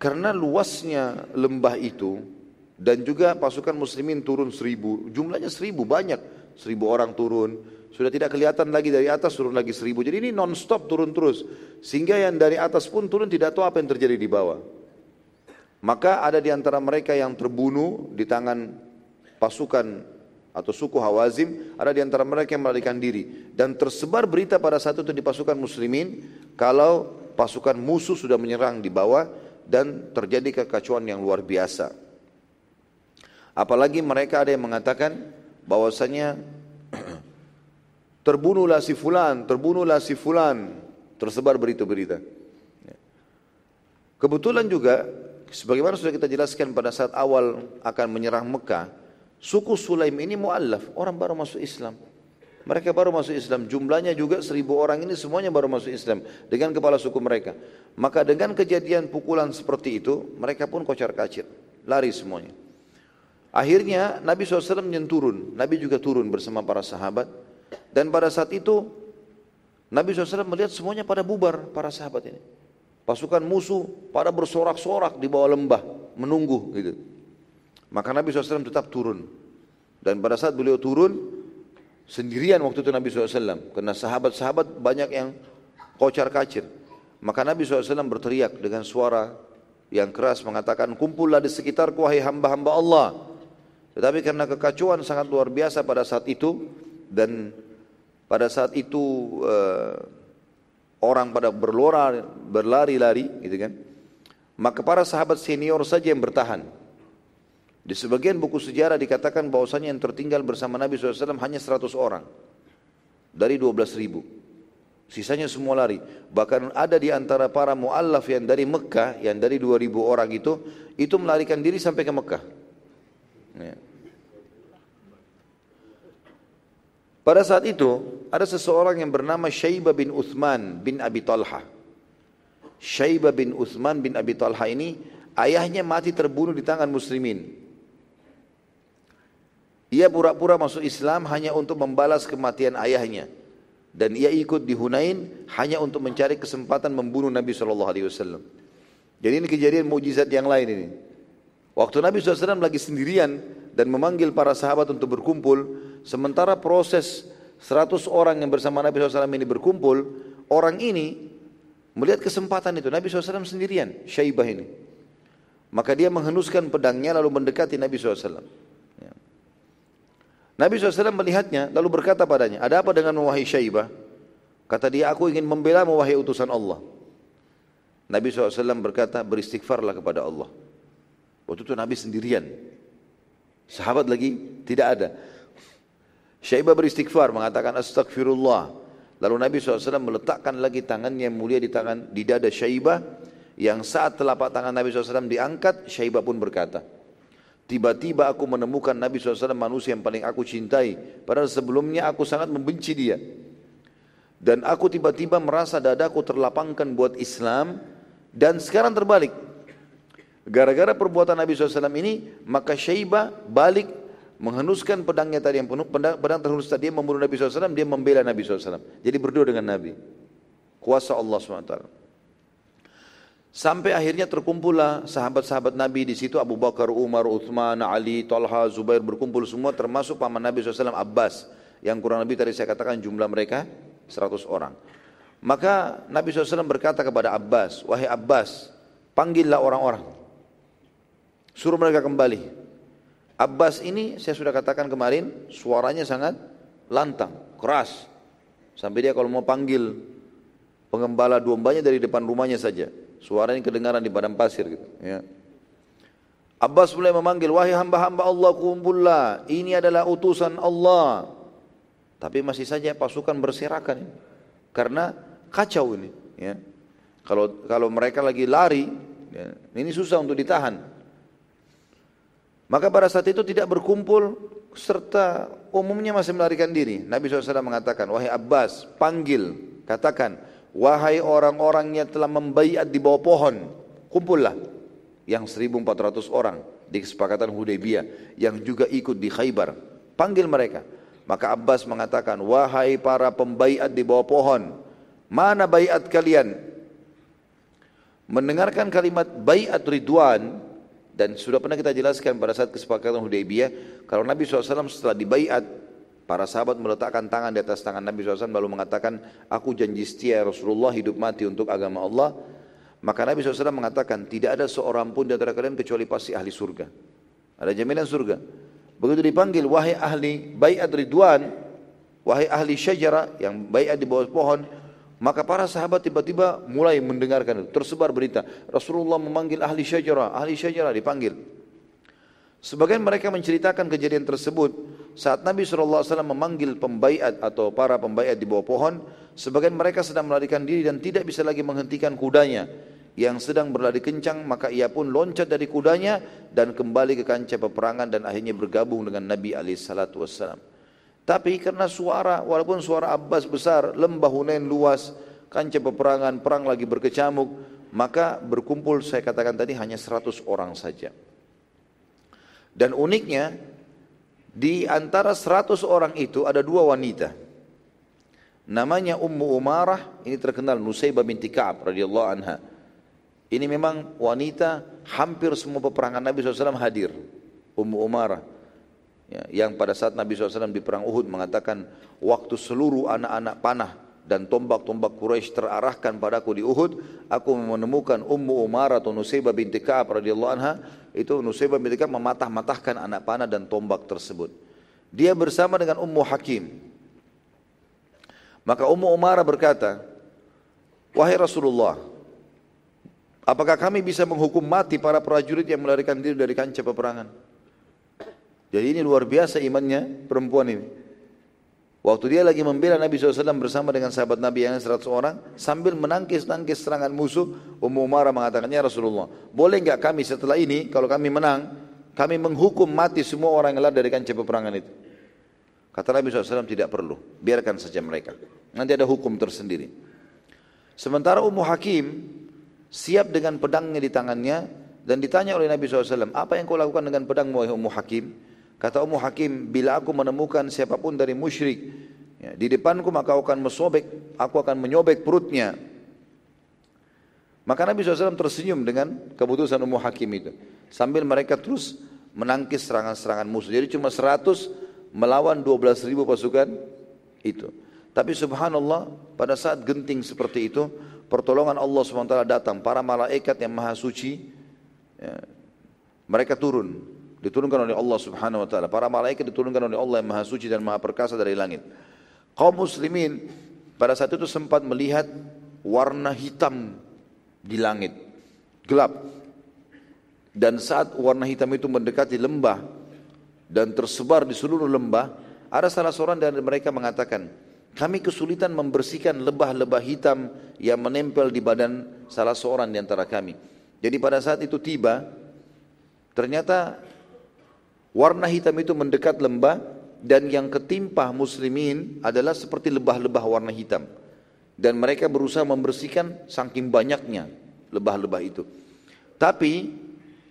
karena luasnya lembah itu dan juga pasukan muslimin turun seribu, jumlahnya seribu banyak, seribu orang turun, sudah tidak kelihatan lagi dari atas turun lagi seribu. Jadi ini non-stop turun terus. Sehingga yang dari atas pun turun tidak tahu apa yang terjadi di bawah. Maka ada di antara mereka yang terbunuh di tangan pasukan atau suku Hawazim, ada di antara mereka yang melarikan diri. Dan tersebar berita pada saat itu di pasukan muslimin, kalau pasukan musuh sudah menyerang di bawah dan terjadi kekacauan yang luar biasa. Apalagi mereka ada yang mengatakan bahwasanya *clears throat* terbunuhlah si fulan, terbunuhlah si fulan, tersebar berita-berita. Kebetulan juga, sebagaimana sudah kita jelaskan pada saat awal akan menyerang Mekah, suku Sulaim ini mu'allaf, orang baru masuk Islam. Mereka baru masuk Islam, jumlahnya juga seribu orang ini semuanya baru masuk Islam dengan kepala suku mereka. Maka dengan kejadian pukulan seperti itu, mereka pun kocar kacir, lari semuanya. Akhirnya Nabi SAW turun, Nabi juga turun bersama para sahabat, dan pada saat itu Nabi SAW melihat semuanya pada bubar para sahabat ini. Pasukan musuh pada bersorak-sorak di bawah lembah menunggu gitu. Maka Nabi SAW tetap turun. Dan pada saat beliau turun sendirian waktu itu Nabi SAW. Karena sahabat-sahabat banyak yang kocar kacir. Maka Nabi SAW berteriak dengan suara yang keras mengatakan kumpullah di sekitarku wahai hamba-hamba Allah. Tetapi karena kekacauan sangat luar biasa pada saat itu dan pada saat itu uh, orang pada berlora, berlari-lari, gitu kan? Maka para sahabat senior saja yang bertahan. Di sebagian buku sejarah dikatakan bahwasanya yang tertinggal bersama Nabi SAW hanya 100 orang dari 12 ribu. Sisanya semua lari. Bahkan ada di antara para mu'allaf yang dari Mekah, yang dari 2000 orang itu, itu melarikan diri sampai ke Mekah. Ya. Pada saat itu ada seseorang yang bernama Syaibah bin Uthman bin Abi Talha. Syaibah bin Uthman bin Abi Talha ini ayahnya mati terbunuh di tangan muslimin. Ia pura-pura masuk Islam hanya untuk membalas kematian ayahnya. Dan ia ikut di Hunain hanya untuk mencari kesempatan membunuh Nabi SAW. Jadi ini kejadian mujizat yang lain ini. Waktu Nabi SAW lagi sendirian dan memanggil para sahabat untuk berkumpul, Sementara proses 100 orang yang bersama Nabi SAW ini berkumpul, orang ini melihat kesempatan itu. Nabi SAW sendirian, Syaibah ini. Maka dia menghenuskan pedangnya lalu mendekati Nabi SAW. Ya. Nabi SAW melihatnya lalu berkata padanya, ada apa dengan wahai Syaibah? Kata dia, aku ingin membela wahai utusan Allah. Nabi SAW berkata, beristighfarlah kepada Allah. Waktu itu Nabi sendirian. Sahabat lagi tidak ada. Syaibah beristighfar mengatakan astagfirullah. Lalu Nabi SAW meletakkan lagi tangannya yang mulia di tangan di dada Syaibah yang saat telapak tangan Nabi SAW diangkat, Syaibah pun berkata, Tiba-tiba aku menemukan Nabi SAW manusia yang paling aku cintai. Padahal sebelumnya aku sangat membenci dia. Dan aku tiba-tiba merasa dadaku terlapangkan buat Islam. Dan sekarang terbalik. Gara-gara perbuatan Nabi SAW ini, maka Syaibah balik menghenuskan pedangnya tadi yang penuh, pedang, pedang terhunus tadi dia membunuh Nabi SAW, dia membela Nabi SAW. Jadi berdua dengan Nabi. Kuasa Allah SWT. Sampai akhirnya terkumpullah sahabat-sahabat Nabi di situ Abu Bakar, Umar, Uthman, Ali, Talha, Zubair berkumpul semua termasuk paman Nabi SAW Abbas yang kurang lebih tadi saya katakan jumlah mereka 100 orang. Maka Nabi SAW berkata kepada Abbas, wahai Abbas, panggillah orang-orang. Suruh mereka kembali. Abbas ini saya sudah katakan kemarin suaranya sangat lantang, keras. Sampai dia kalau mau panggil pengembala dombanya dari depan rumahnya saja. Suaranya kedengaran di padang pasir gitu. Ya. Abbas mulai memanggil, wahai hamba-hamba Allah kumpullah, ini adalah utusan Allah. Tapi masih saja pasukan berserakan karena kacau ini. Ya. Kalau kalau mereka lagi lari, ya, ini susah untuk ditahan. Maka pada saat itu tidak berkumpul serta umumnya masih melarikan diri. Nabi SAW mengatakan, wahai Abbas, panggil, katakan, Wahai orang-orang yang telah membaiat di bawah pohon, kumpullah yang 1400 orang di kesepakatan Hudaybiyah yang juga ikut di Khaybar. Panggil mereka. Maka Abbas mengatakan, wahai para pembaiat di bawah pohon, mana baiat kalian? Mendengarkan kalimat baiat ridwan dan sudah pernah kita jelaskan pada saat kesepakatan Hudaybiyah, kalau Nabi SAW setelah dibaiat Para sahabat meletakkan tangan di atas tangan Nabi SAW lalu mengatakan, aku janji setia Rasulullah hidup mati untuk agama Allah. Maka Nabi SAW mengatakan, tidak ada seorang pun di antara kalian kecuali pasti ahli surga. Ada jaminan surga. Begitu dipanggil, wahai ahli bayat ridwan, wahai ahli syajara yang bayat di bawah pohon, maka para sahabat tiba-tiba mulai mendengarkan itu. Tersebar berita, Rasulullah memanggil ahli syajara, ahli syajara dipanggil. Sebagian mereka menceritakan kejadian tersebut saat Nabi SAW memanggil pembaiat atau para pembaiat di bawah pohon, sebagian mereka sedang melarikan diri dan tidak bisa lagi menghentikan kudanya yang sedang berlari kencang, maka ia pun loncat dari kudanya dan kembali ke kancah peperangan dan akhirnya bergabung dengan Nabi SAW. Tapi karena suara, walaupun suara Abbas besar, lembah Hunain luas, kancah peperangan, perang lagi berkecamuk, maka berkumpul saya katakan tadi hanya 100 orang saja. Dan uniknya di antara seratus orang itu ada dua wanita. Namanya Ummu Umarah, ini terkenal Nusaybah binti Ka'ab radhiyallahu anha. Ini memang wanita hampir semua peperangan Nabi SAW hadir. Ummu Umarah. Ya, yang pada saat Nabi SAW di perang Uhud mengatakan waktu seluruh anak-anak panah dan tombak-tombak Quraisy terarahkan padaku di Uhud, aku menemukan Ummu Umarah atau Nusaybah binti Ka'ab radhiyallahu anha itu Nusaybah bin Ka'ab mematah-matahkan anak panah dan tombak tersebut. Dia bersama dengan Ummu Hakim. Maka Ummu Umarah berkata, Wahai Rasulullah, apakah kami bisa menghukum mati para prajurit yang melarikan diri dari kancah peperangan? Jadi ini luar biasa imannya perempuan ini. Waktu dia lagi membela Nabi SAW bersama dengan sahabat Nabi yang 100 orang, sambil menangkis-nangkis serangan musuh, Ummu Umarah mengatakannya Rasulullah, boleh enggak kami setelah ini, kalau kami menang, kami menghukum mati semua orang yang lari dari kancah peperangan itu. Kata Nabi SAW tidak perlu, biarkan saja mereka. Nanti ada hukum tersendiri. Sementara Ummu Hakim siap dengan pedangnya di tangannya dan ditanya oleh Nabi SAW, apa yang kau lakukan dengan pedangmu Ummu Hakim? Kata Ummu Hakim, bila aku menemukan siapa pun dari musyrik ya, di depanku maka aku akan mesobek, aku akan menyobek perutnya. Maka Nabi SAW tersenyum dengan keputusan Ummu Hakim itu. Sambil mereka terus menangkis serangan-serangan musuh. Jadi cuma 100 melawan 12 ribu pasukan itu. Tapi subhanallah pada saat genting seperti itu, pertolongan Allah SWT datang. Para malaikat yang maha suci, ya, mereka turun diturunkan oleh Allah Subhanahu wa taala. Para malaikat diturunkan oleh Allah yang Maha Suci dan Maha Perkasa dari langit. Kaum muslimin pada saat itu sempat melihat warna hitam di langit, gelap. Dan saat warna hitam itu mendekati lembah dan tersebar di seluruh lembah, ada salah seorang dari mereka mengatakan, kami kesulitan membersihkan lebah-lebah hitam yang menempel di badan salah seorang di antara kami. Jadi pada saat itu tiba, ternyata Warna hitam itu mendekat lembah dan yang ketimpa muslimin adalah seperti lebah-lebah warna hitam. Dan mereka berusaha membersihkan saking banyaknya lebah-lebah itu. Tapi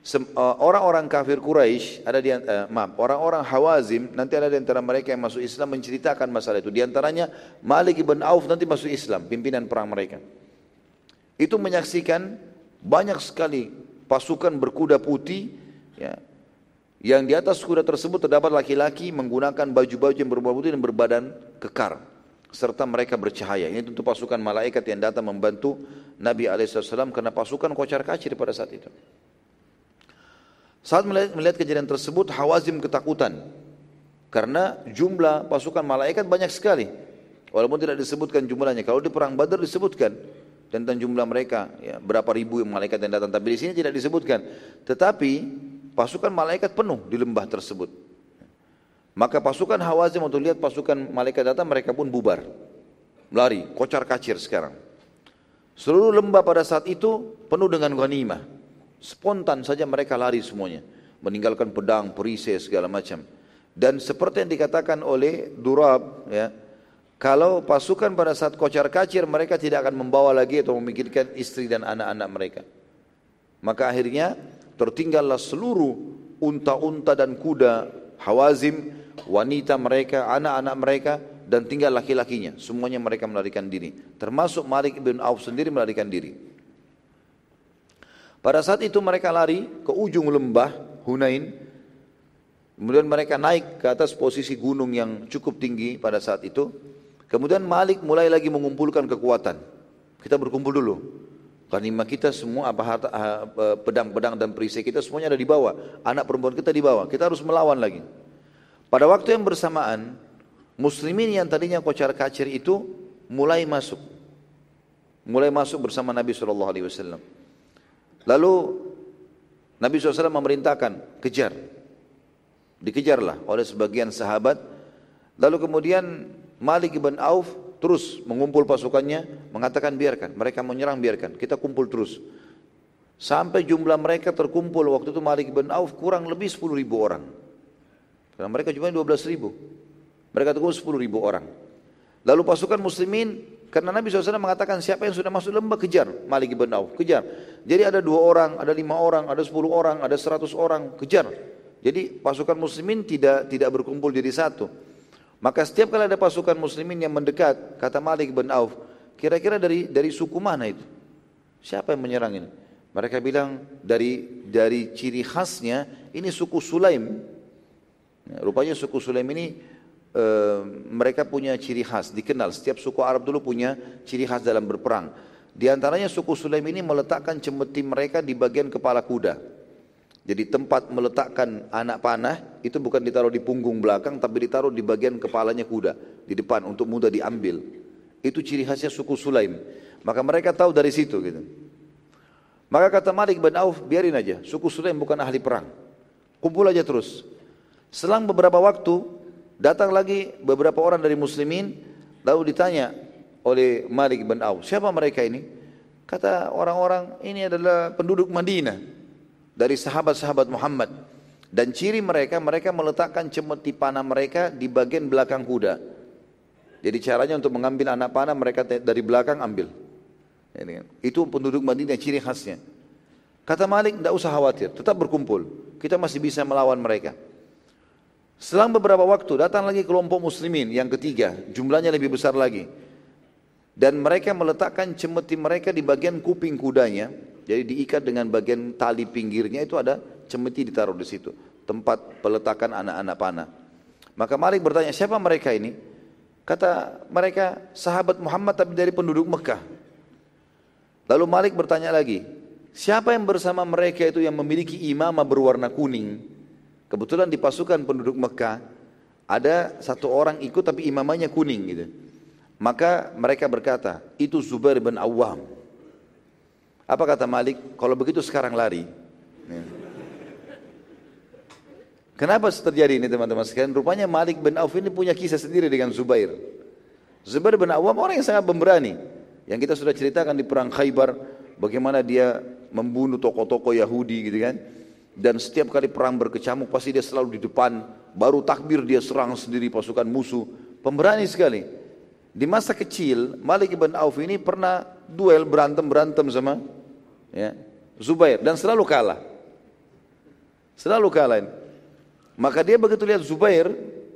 eh, orang-orang kafir Quraisy ada di uh, maaf orang-orang Hawazim nanti ada di antara mereka yang masuk Islam menceritakan masalah itu. Di antaranya Malik ibn Auf nanti masuk Islam, pimpinan perang mereka. Itu menyaksikan banyak sekali pasukan berkuda putih ya, yang di atas kuda tersebut terdapat laki-laki menggunakan baju-baju yang berwarna putih dan berbadan kekar serta mereka bercahaya. Ini tentu pasukan malaikat yang datang membantu Nabi SAW karena pasukan kocar kacir pada saat itu. Saat melihat, melihat kejadian tersebut, Hawazim ketakutan karena jumlah pasukan malaikat banyak sekali. Walaupun tidak disebutkan jumlahnya. Kalau di perang Badar disebutkan tentang jumlah mereka, ya, berapa ribu yang malaikat yang datang. Tapi di sini tidak disebutkan. Tetapi pasukan malaikat penuh di lembah tersebut. Maka pasukan Hawazim untuk lihat pasukan malaikat datang mereka pun bubar. Lari, kocar kacir sekarang. Seluruh lembah pada saat itu penuh dengan ghanimah. Spontan saja mereka lari semuanya. Meninggalkan pedang, perisai segala macam. Dan seperti yang dikatakan oleh Durab, ya, kalau pasukan pada saat kocar kacir mereka tidak akan membawa lagi atau memikirkan istri dan anak-anak mereka. Maka akhirnya tertinggallah seluruh unta-unta dan kuda Hawazim wanita mereka, anak-anak mereka, dan tinggal laki-lakinya. Semuanya mereka melarikan diri. Termasuk Malik bin Auf sendiri melarikan diri. Pada saat itu mereka lari ke ujung lembah Hunain. Kemudian mereka naik ke atas posisi gunung yang cukup tinggi pada saat itu. Kemudian Malik mulai lagi mengumpulkan kekuatan. Kita berkumpul dulu. Ghanimah kita semua apa harta pedang-pedang dan perisai kita semuanya ada di bawah. Anak perempuan kita di bawah. Kita harus melawan lagi. Pada waktu yang bersamaan, muslimin yang tadinya kocar kacir itu mulai masuk. Mulai masuk bersama Nabi SAW. Lalu Nabi SAW memerintahkan, kejar. Dikejarlah oleh sebagian sahabat. Lalu kemudian Malik bin Auf terus mengumpul pasukannya, mengatakan biarkan. Mereka menyerang biarkan, kita kumpul terus. Sampai jumlah mereka terkumpul waktu itu Malik bin Auf kurang lebih 10 ribu orang. Karena mereka jumlahnya 12 ribu. Mereka tunggu 10 ribu orang. Lalu pasukan muslimin, karena Nabi SAW mengatakan siapa yang sudah masuk lembah kejar. Malik ibn Auf, kejar. Jadi ada dua orang, ada lima orang, ada sepuluh orang, ada seratus orang, kejar. Jadi pasukan muslimin tidak tidak berkumpul jadi satu. Maka setiap kali ada pasukan muslimin yang mendekat, kata Malik bin Auf, kira-kira dari dari suku mana itu? Siapa yang menyerang ini? Mereka bilang dari dari ciri khasnya ini suku Sulaim. Ya, rupanya suku Sulaim ini e, mereka punya ciri khas, dikenal. Setiap suku Arab dulu punya ciri khas dalam berperang. Di antaranya suku Sulaim ini meletakkan cemeti mereka di bagian kepala kuda. Jadi tempat meletakkan anak panah itu bukan ditaruh di punggung belakang tapi ditaruh di bagian kepalanya kuda di depan untuk mudah diambil. Itu ciri khasnya suku Sulaim. Maka mereka tahu dari situ gitu. Maka kata Malik bin Auf, biarin aja, suku Sulaim bukan ahli perang. Kumpul aja terus. Selang beberapa waktu datang lagi beberapa orang dari muslimin lalu ditanya oleh Malik bin Auf, siapa mereka ini? Kata orang-orang ini adalah penduduk Madinah dari sahabat-sahabat Muhammad. Dan ciri mereka, mereka meletakkan cemeti panah mereka di bagian belakang kuda. Jadi caranya untuk mengambil anak panah mereka dari belakang ambil. Itu penduduk Madinah ciri khasnya. Kata Malik, tidak usah khawatir, tetap berkumpul. Kita masih bisa melawan mereka. Selang beberapa waktu datang lagi kelompok muslimin yang ketiga, jumlahnya lebih besar lagi. Dan mereka meletakkan cemeti mereka di bagian kuping kudanya, jadi diikat dengan bagian tali pinggirnya itu ada cemeti ditaruh di situ, tempat peletakan anak-anak panah. Maka Malik bertanya, siapa mereka ini? Kata mereka, sahabat Muhammad tapi dari penduduk Mekah. Lalu Malik bertanya lagi, siapa yang bersama mereka itu yang memiliki imamah berwarna kuning? Kebetulan di pasukan penduduk Mekah ada satu orang ikut tapi imamanya kuning gitu. Maka mereka berkata, itu Zubair bin Awam. Apa kata Malik? Kalau begitu sekarang lari. Ya. Kenapa terjadi ini teman-teman sekalian? Rupanya Malik bin Auf ini punya kisah sendiri dengan Zubair. Zubair bin Awam orang yang sangat pemberani. Yang kita sudah ceritakan di perang Khaybar, bagaimana dia membunuh tokoh-tokoh Yahudi gitu kan. Dan setiap kali perang berkecamuk pasti dia selalu di depan. Baru takbir dia serang sendiri pasukan musuh. Pemberani sekali. Di masa kecil Malik ibn Auf ini pernah duel berantem-berantem sama ya, Zubair. Dan selalu kalah. Selalu kalah. Maka dia begitu lihat Zubair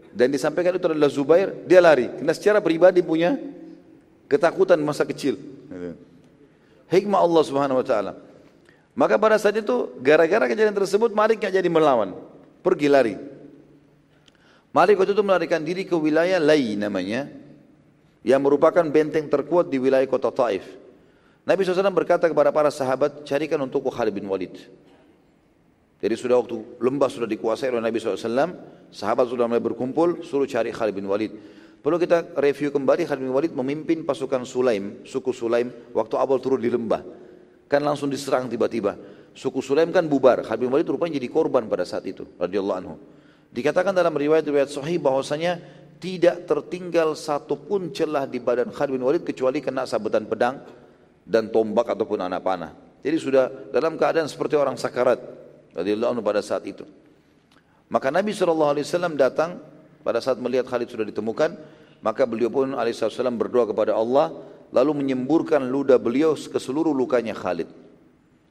dan disampaikan itu adalah Zubair, dia lari. Karena secara pribadi punya ketakutan masa kecil. Hikmah Allah Subhanahu wa taala. Maka pada saat itu gara-gara kejadian tersebut Malik nggak jadi melawan, pergi lari. Malik waktu itu melarikan diri ke wilayah Lai namanya, yang merupakan benteng terkuat di wilayah kota Taif. Nabi SAW berkata kepada para sahabat, carikan untuk Khalid bin Walid. Jadi sudah waktu lembah sudah dikuasai oleh Nabi SAW, sahabat sudah mulai berkumpul, suruh cari Khalid bin Walid. Perlu kita review kembali Khalid bin Walid memimpin pasukan Sulaim, suku Sulaim, waktu awal turun di lembah. Kan langsung diserang tiba-tiba. Suku Sulaim kan bubar. Khalid bin Walid rupanya jadi korban pada saat itu. radhiyallahu anhu. Dikatakan dalam riwayat-riwayat sahih bahwasanya tidak tertinggal satu pun celah di badan Khalid bin Walid kecuali kena sabetan pedang dan tombak ataupun anak panah. Jadi sudah dalam keadaan seperti orang sakarat radhiyallahu anhu pada saat itu. Maka Nabi SAW datang pada saat melihat Khalid sudah ditemukan, maka beliau pun alaihissalam berdoa kepada Allah, lalu menyemburkan ludah beliau ke seluruh lukanya Khalid.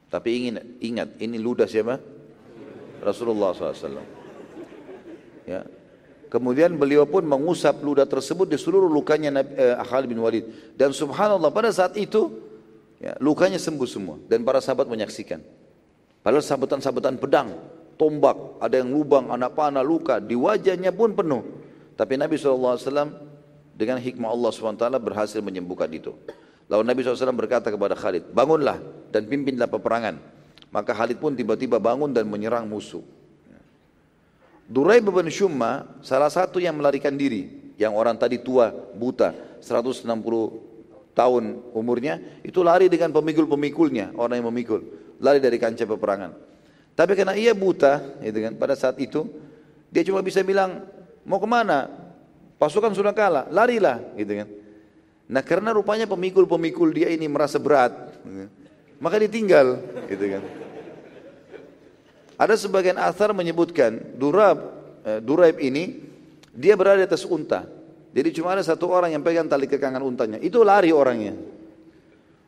Tapi ingin ingat, ini ludah siapa? Rasulullah SAW. Ya. Kemudian beliau pun mengusap ludah tersebut di seluruh lukanya Nabi, eh, Khalid bin Walid. Dan subhanallah pada saat itu ya, lukanya sembuh semua. Dan para sahabat menyaksikan. Padahal sabetan-sabetan pedang, tombak, ada yang lubang, anak panah, luka. Di wajahnya pun penuh. Tapi Nabi SAW dengan hikmah Allah SWT berhasil menyembuhkan itu. Lalu Nabi SAW berkata kepada Khalid, bangunlah dan pimpinlah peperangan. Maka Khalid pun tiba-tiba bangun dan menyerang musuh. Duraib bin Shumma salah satu yang melarikan diri. Yang orang tadi tua, buta, 160 tahun umurnya. Itu lari dengan pemikul-pemikulnya, orang yang memikul. Lari dari kancah peperangan. Tapi karena ia buta, gitu kan, pada saat itu, dia cuma bisa bilang, mau ke mana? Pasukan sudah kalah, larilah gitu kan. Nah karena rupanya pemikul-pemikul dia ini merasa berat, gitu, maka ditinggal gitu kan. Ada sebagian asar menyebutkan Durab, eh, Duraib ini dia berada di atas unta. Jadi cuma ada satu orang yang pegang tali kekangan untanya. Itu lari orangnya.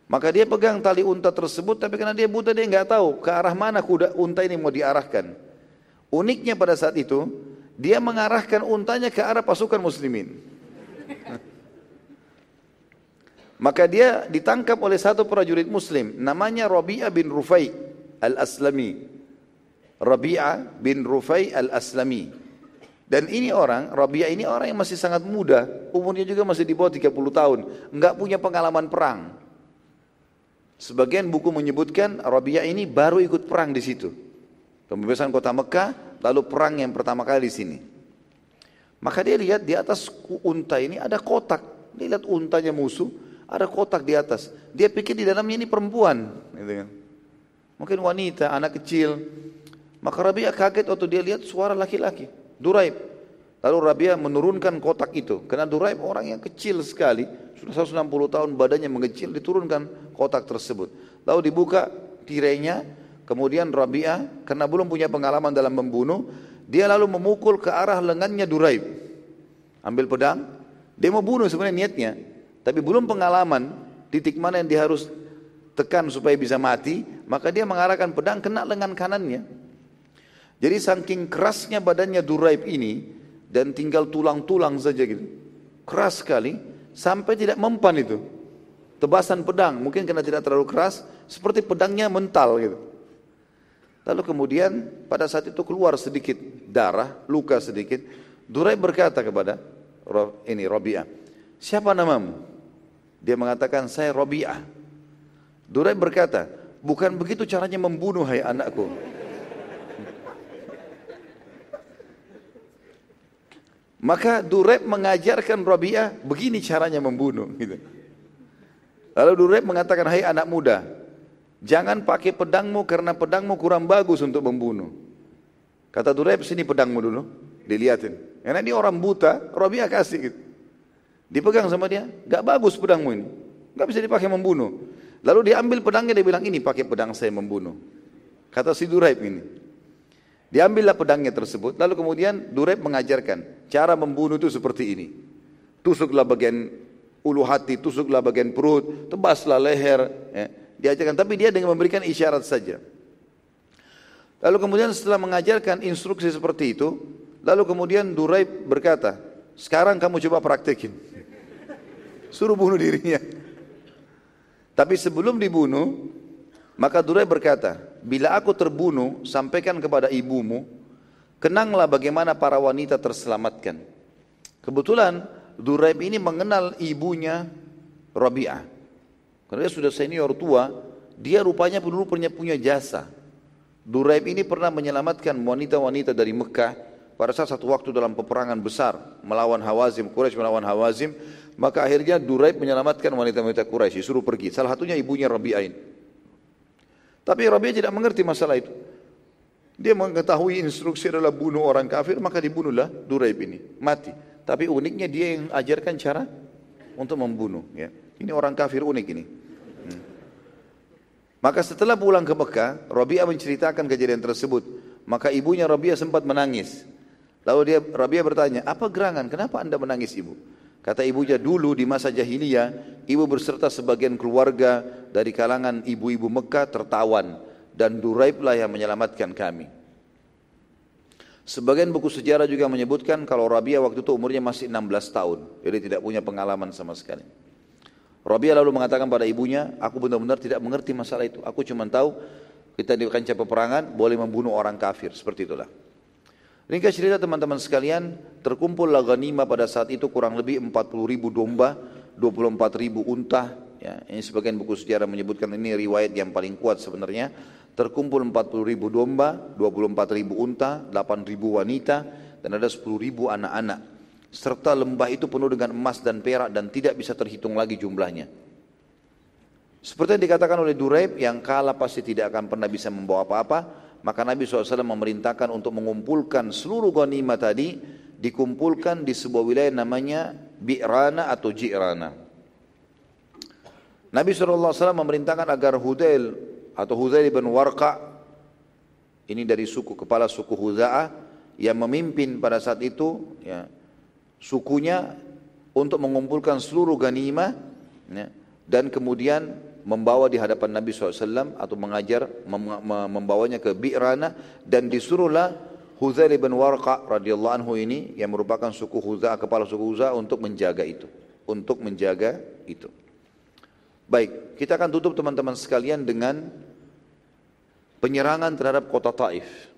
Maka dia pegang tali unta tersebut, tapi karena dia buta dia nggak tahu ke arah mana kuda unta ini mau diarahkan. Uniknya pada saat itu, dia mengarahkan untanya ke arah pasukan muslimin. *laughs* Maka dia ditangkap oleh satu prajurit muslim namanya Rabi'ah bin Rufai al-Aslami. Rabi'ah bin Rufai al-Aslami. Dan ini orang, Rabi'ah ini orang yang masih sangat muda, umurnya juga masih di bawah 30 tahun, enggak punya pengalaman perang. Sebagian buku menyebutkan Rabi'ah ini baru ikut perang di situ. Pembebasan kota Mekah lalu perang yang pertama kali di sini. Maka dia lihat di atas unta ini ada kotak. Dia lihat untanya musuh, ada kotak di atas. Dia pikir di dalamnya ini perempuan. Gitu kan. Mungkin wanita, anak kecil. Maka Rabia kaget waktu dia lihat suara laki-laki. Duraib. Lalu Rabia menurunkan kotak itu. Karena Duraib orang yang kecil sekali. Sudah 160 tahun badannya mengecil. Diturunkan kotak tersebut. Lalu dibuka tirainya Kemudian Rabi'ah karena belum punya pengalaman dalam membunuh, dia lalu memukul ke arah lengannya Duraib. Ambil pedang, dia mau bunuh sebenarnya niatnya, tapi belum pengalaman titik mana yang dia harus tekan supaya bisa mati, maka dia mengarahkan pedang kena lengan kanannya. Jadi saking kerasnya badannya Duraib ini dan tinggal tulang-tulang saja gitu. Keras sekali sampai tidak mempan itu. Tebasan pedang mungkin karena tidak terlalu keras seperti pedangnya mental gitu. Lalu kemudian pada saat itu keluar sedikit darah, luka sedikit. Durai berkata kepada ini Robi'ah, siapa namamu? Dia mengatakan saya Robi'ah. Durai berkata, bukan begitu caranya membunuh hai anakku. Maka Dureb mengajarkan Robi'ah begini caranya membunuh. Gitu. Lalu Dureb mengatakan, hai anak muda, Jangan pakai pedangmu karena pedangmu kurang bagus untuk membunuh. Kata Duraib, sini pedangmu dulu. Dilihatin. Karena dia orang buta, Rabi'ah kasih gitu. Dipegang sama dia, gak bagus pedangmu ini. Gak bisa dipakai membunuh. Lalu dia ambil pedangnya, dia bilang, ini pakai pedang saya membunuh. Kata si Duraib ini. Diambillah pedangnya tersebut, lalu kemudian Duraib mengajarkan, cara membunuh itu seperti ini. Tusuklah bagian ulu hati, tusuklah bagian perut, tebaslah leher, ya. Diajarkan tapi dia dengan memberikan isyarat saja. Lalu kemudian setelah mengajarkan instruksi seperti itu lalu kemudian Duraib berkata sekarang kamu coba praktekin. Suruh bunuh dirinya. Tapi sebelum dibunuh Maka Durai berkata, bila aku terbunuh, sampaikan kepada ibumu, kenanglah bagaimana para wanita terselamatkan. Kebetulan Duraib ini mengenal ibunya Rabi'ah. Karena dia sudah senior tua, dia rupanya dulu punya punya jasa. Duraib ini pernah menyelamatkan wanita-wanita dari Mekah pada saat satu waktu dalam peperangan besar melawan Hawazim, Quraisy melawan Hawazim, maka akhirnya Duraib menyelamatkan wanita-wanita Quraisy, suruh pergi. Salah satunya ibunya Rabi'ah ini. Tapi Rabi'ah tidak mengerti masalah itu. Dia mengetahui instruksi adalah bunuh orang kafir, maka dibunuhlah Duraib ini, mati. Tapi uniknya dia yang ajarkan cara untuk membunuh. Ya. Ini orang kafir unik ini. Hmm. Maka setelah pulang ke Mekah, Rabi'ah menceritakan kejadian tersebut. Maka ibunya Rabi'ah sempat menangis. Lalu dia Rabi'ah bertanya, apa gerangan? Kenapa anda menangis ibu? Kata ibunya dulu di masa jahiliyah, ibu berserta sebagian keluarga dari kalangan ibu-ibu Mekah tertawan dan Duraib lah yang menyelamatkan kami. Sebagian buku sejarah juga menyebutkan kalau Rabia waktu itu umurnya masih 16 tahun, jadi tidak punya pengalaman sama sekali. Rabia lalu mengatakan pada ibunya, aku benar-benar tidak mengerti masalah itu. Aku cuma tahu kita di kancah peperangan boleh membunuh orang kafir, seperti itulah. Ringkas cerita teman-teman sekalian, terkumpul ghanimah pada saat itu kurang lebih 40 ribu domba, 24 ribu unta. Ya, ini sebagian buku sejarah menyebutkan ini riwayat yang paling kuat sebenarnya. Terkumpul 40 ribu domba, 24 ribu unta, 8 ribu wanita, dan ada 10 ribu anak-anak. Serta lembah itu penuh dengan emas dan perak dan tidak bisa terhitung lagi jumlahnya. Seperti yang dikatakan oleh Duraib, yang kalah pasti tidak akan pernah bisa membawa apa-apa, maka Nabi SAW memerintahkan untuk mengumpulkan seluruh ghanimah tadi dikumpulkan di sebuah wilayah namanya Bi'rana atau Ji'rana. Nabi SAW memerintahkan agar Hudail atau Hudail bin Warqa ini dari suku kepala suku Huza'ah yang memimpin pada saat itu ya, sukunya untuk mengumpulkan seluruh ghanimah ya, dan kemudian membawa di hadapan Nabi SAW atau mengajar membawanya ke Bi'rana dan disuruhlah Huzail bin Warqa radhiyallahu anhu ini yang merupakan suku Huza kepala suku Huza untuk menjaga itu untuk menjaga itu. Baik kita akan tutup teman-teman sekalian dengan penyerangan terhadap kota Taif.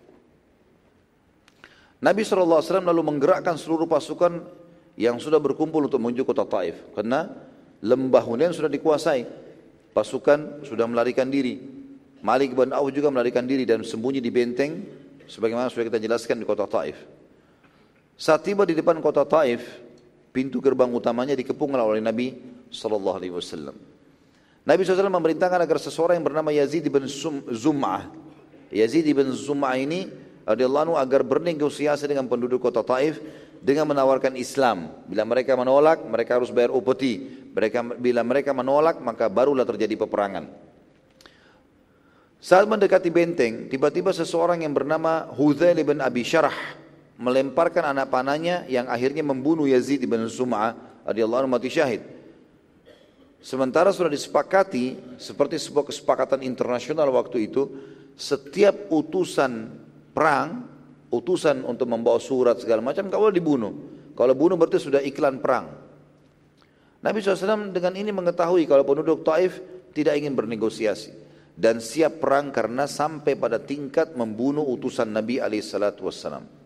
Nabi SAW lalu menggerakkan seluruh pasukan yang sudah berkumpul untuk menuju kota Taif. Karena lembah Hunain sudah dikuasai pasukan sudah melarikan diri. Malik bin Auf juga melarikan diri dan sembunyi di benteng sebagaimana sudah kita jelaskan di kota Taif. Saat tiba di depan kota Taif, pintu gerbang utamanya dikepung oleh Nabi sallallahu alaihi wasallam. Nabi SAW memerintahkan agar seseorang yang bernama Yazid bin Zum'ah. Yazid bin Zum'ah ini radhiyallahu anhu agar bernegosiasi dengan penduduk kota Taif dengan menawarkan Islam. Bila mereka menolak, mereka harus bayar upeti. Mereka, bila mereka menolak maka barulah terjadi peperangan. Saat mendekati benteng, tiba-tiba seseorang yang bernama Huzail bin Abi Syarah melemparkan anak panahnya yang akhirnya membunuh Yazid bin Sum'ah radhiyallahu anhu mati syahid. Sementara sudah disepakati seperti sebuah kesepakatan internasional waktu itu, setiap utusan perang, utusan untuk membawa surat segala macam, kalau dibunuh. Kalau bunuh berarti sudah iklan perang. Nabi SAW dengan ini mengetahui kalau penduduk Taif tidak ingin bernegosiasi dan siap perang karena sampai pada tingkat membunuh utusan Nabi SAW.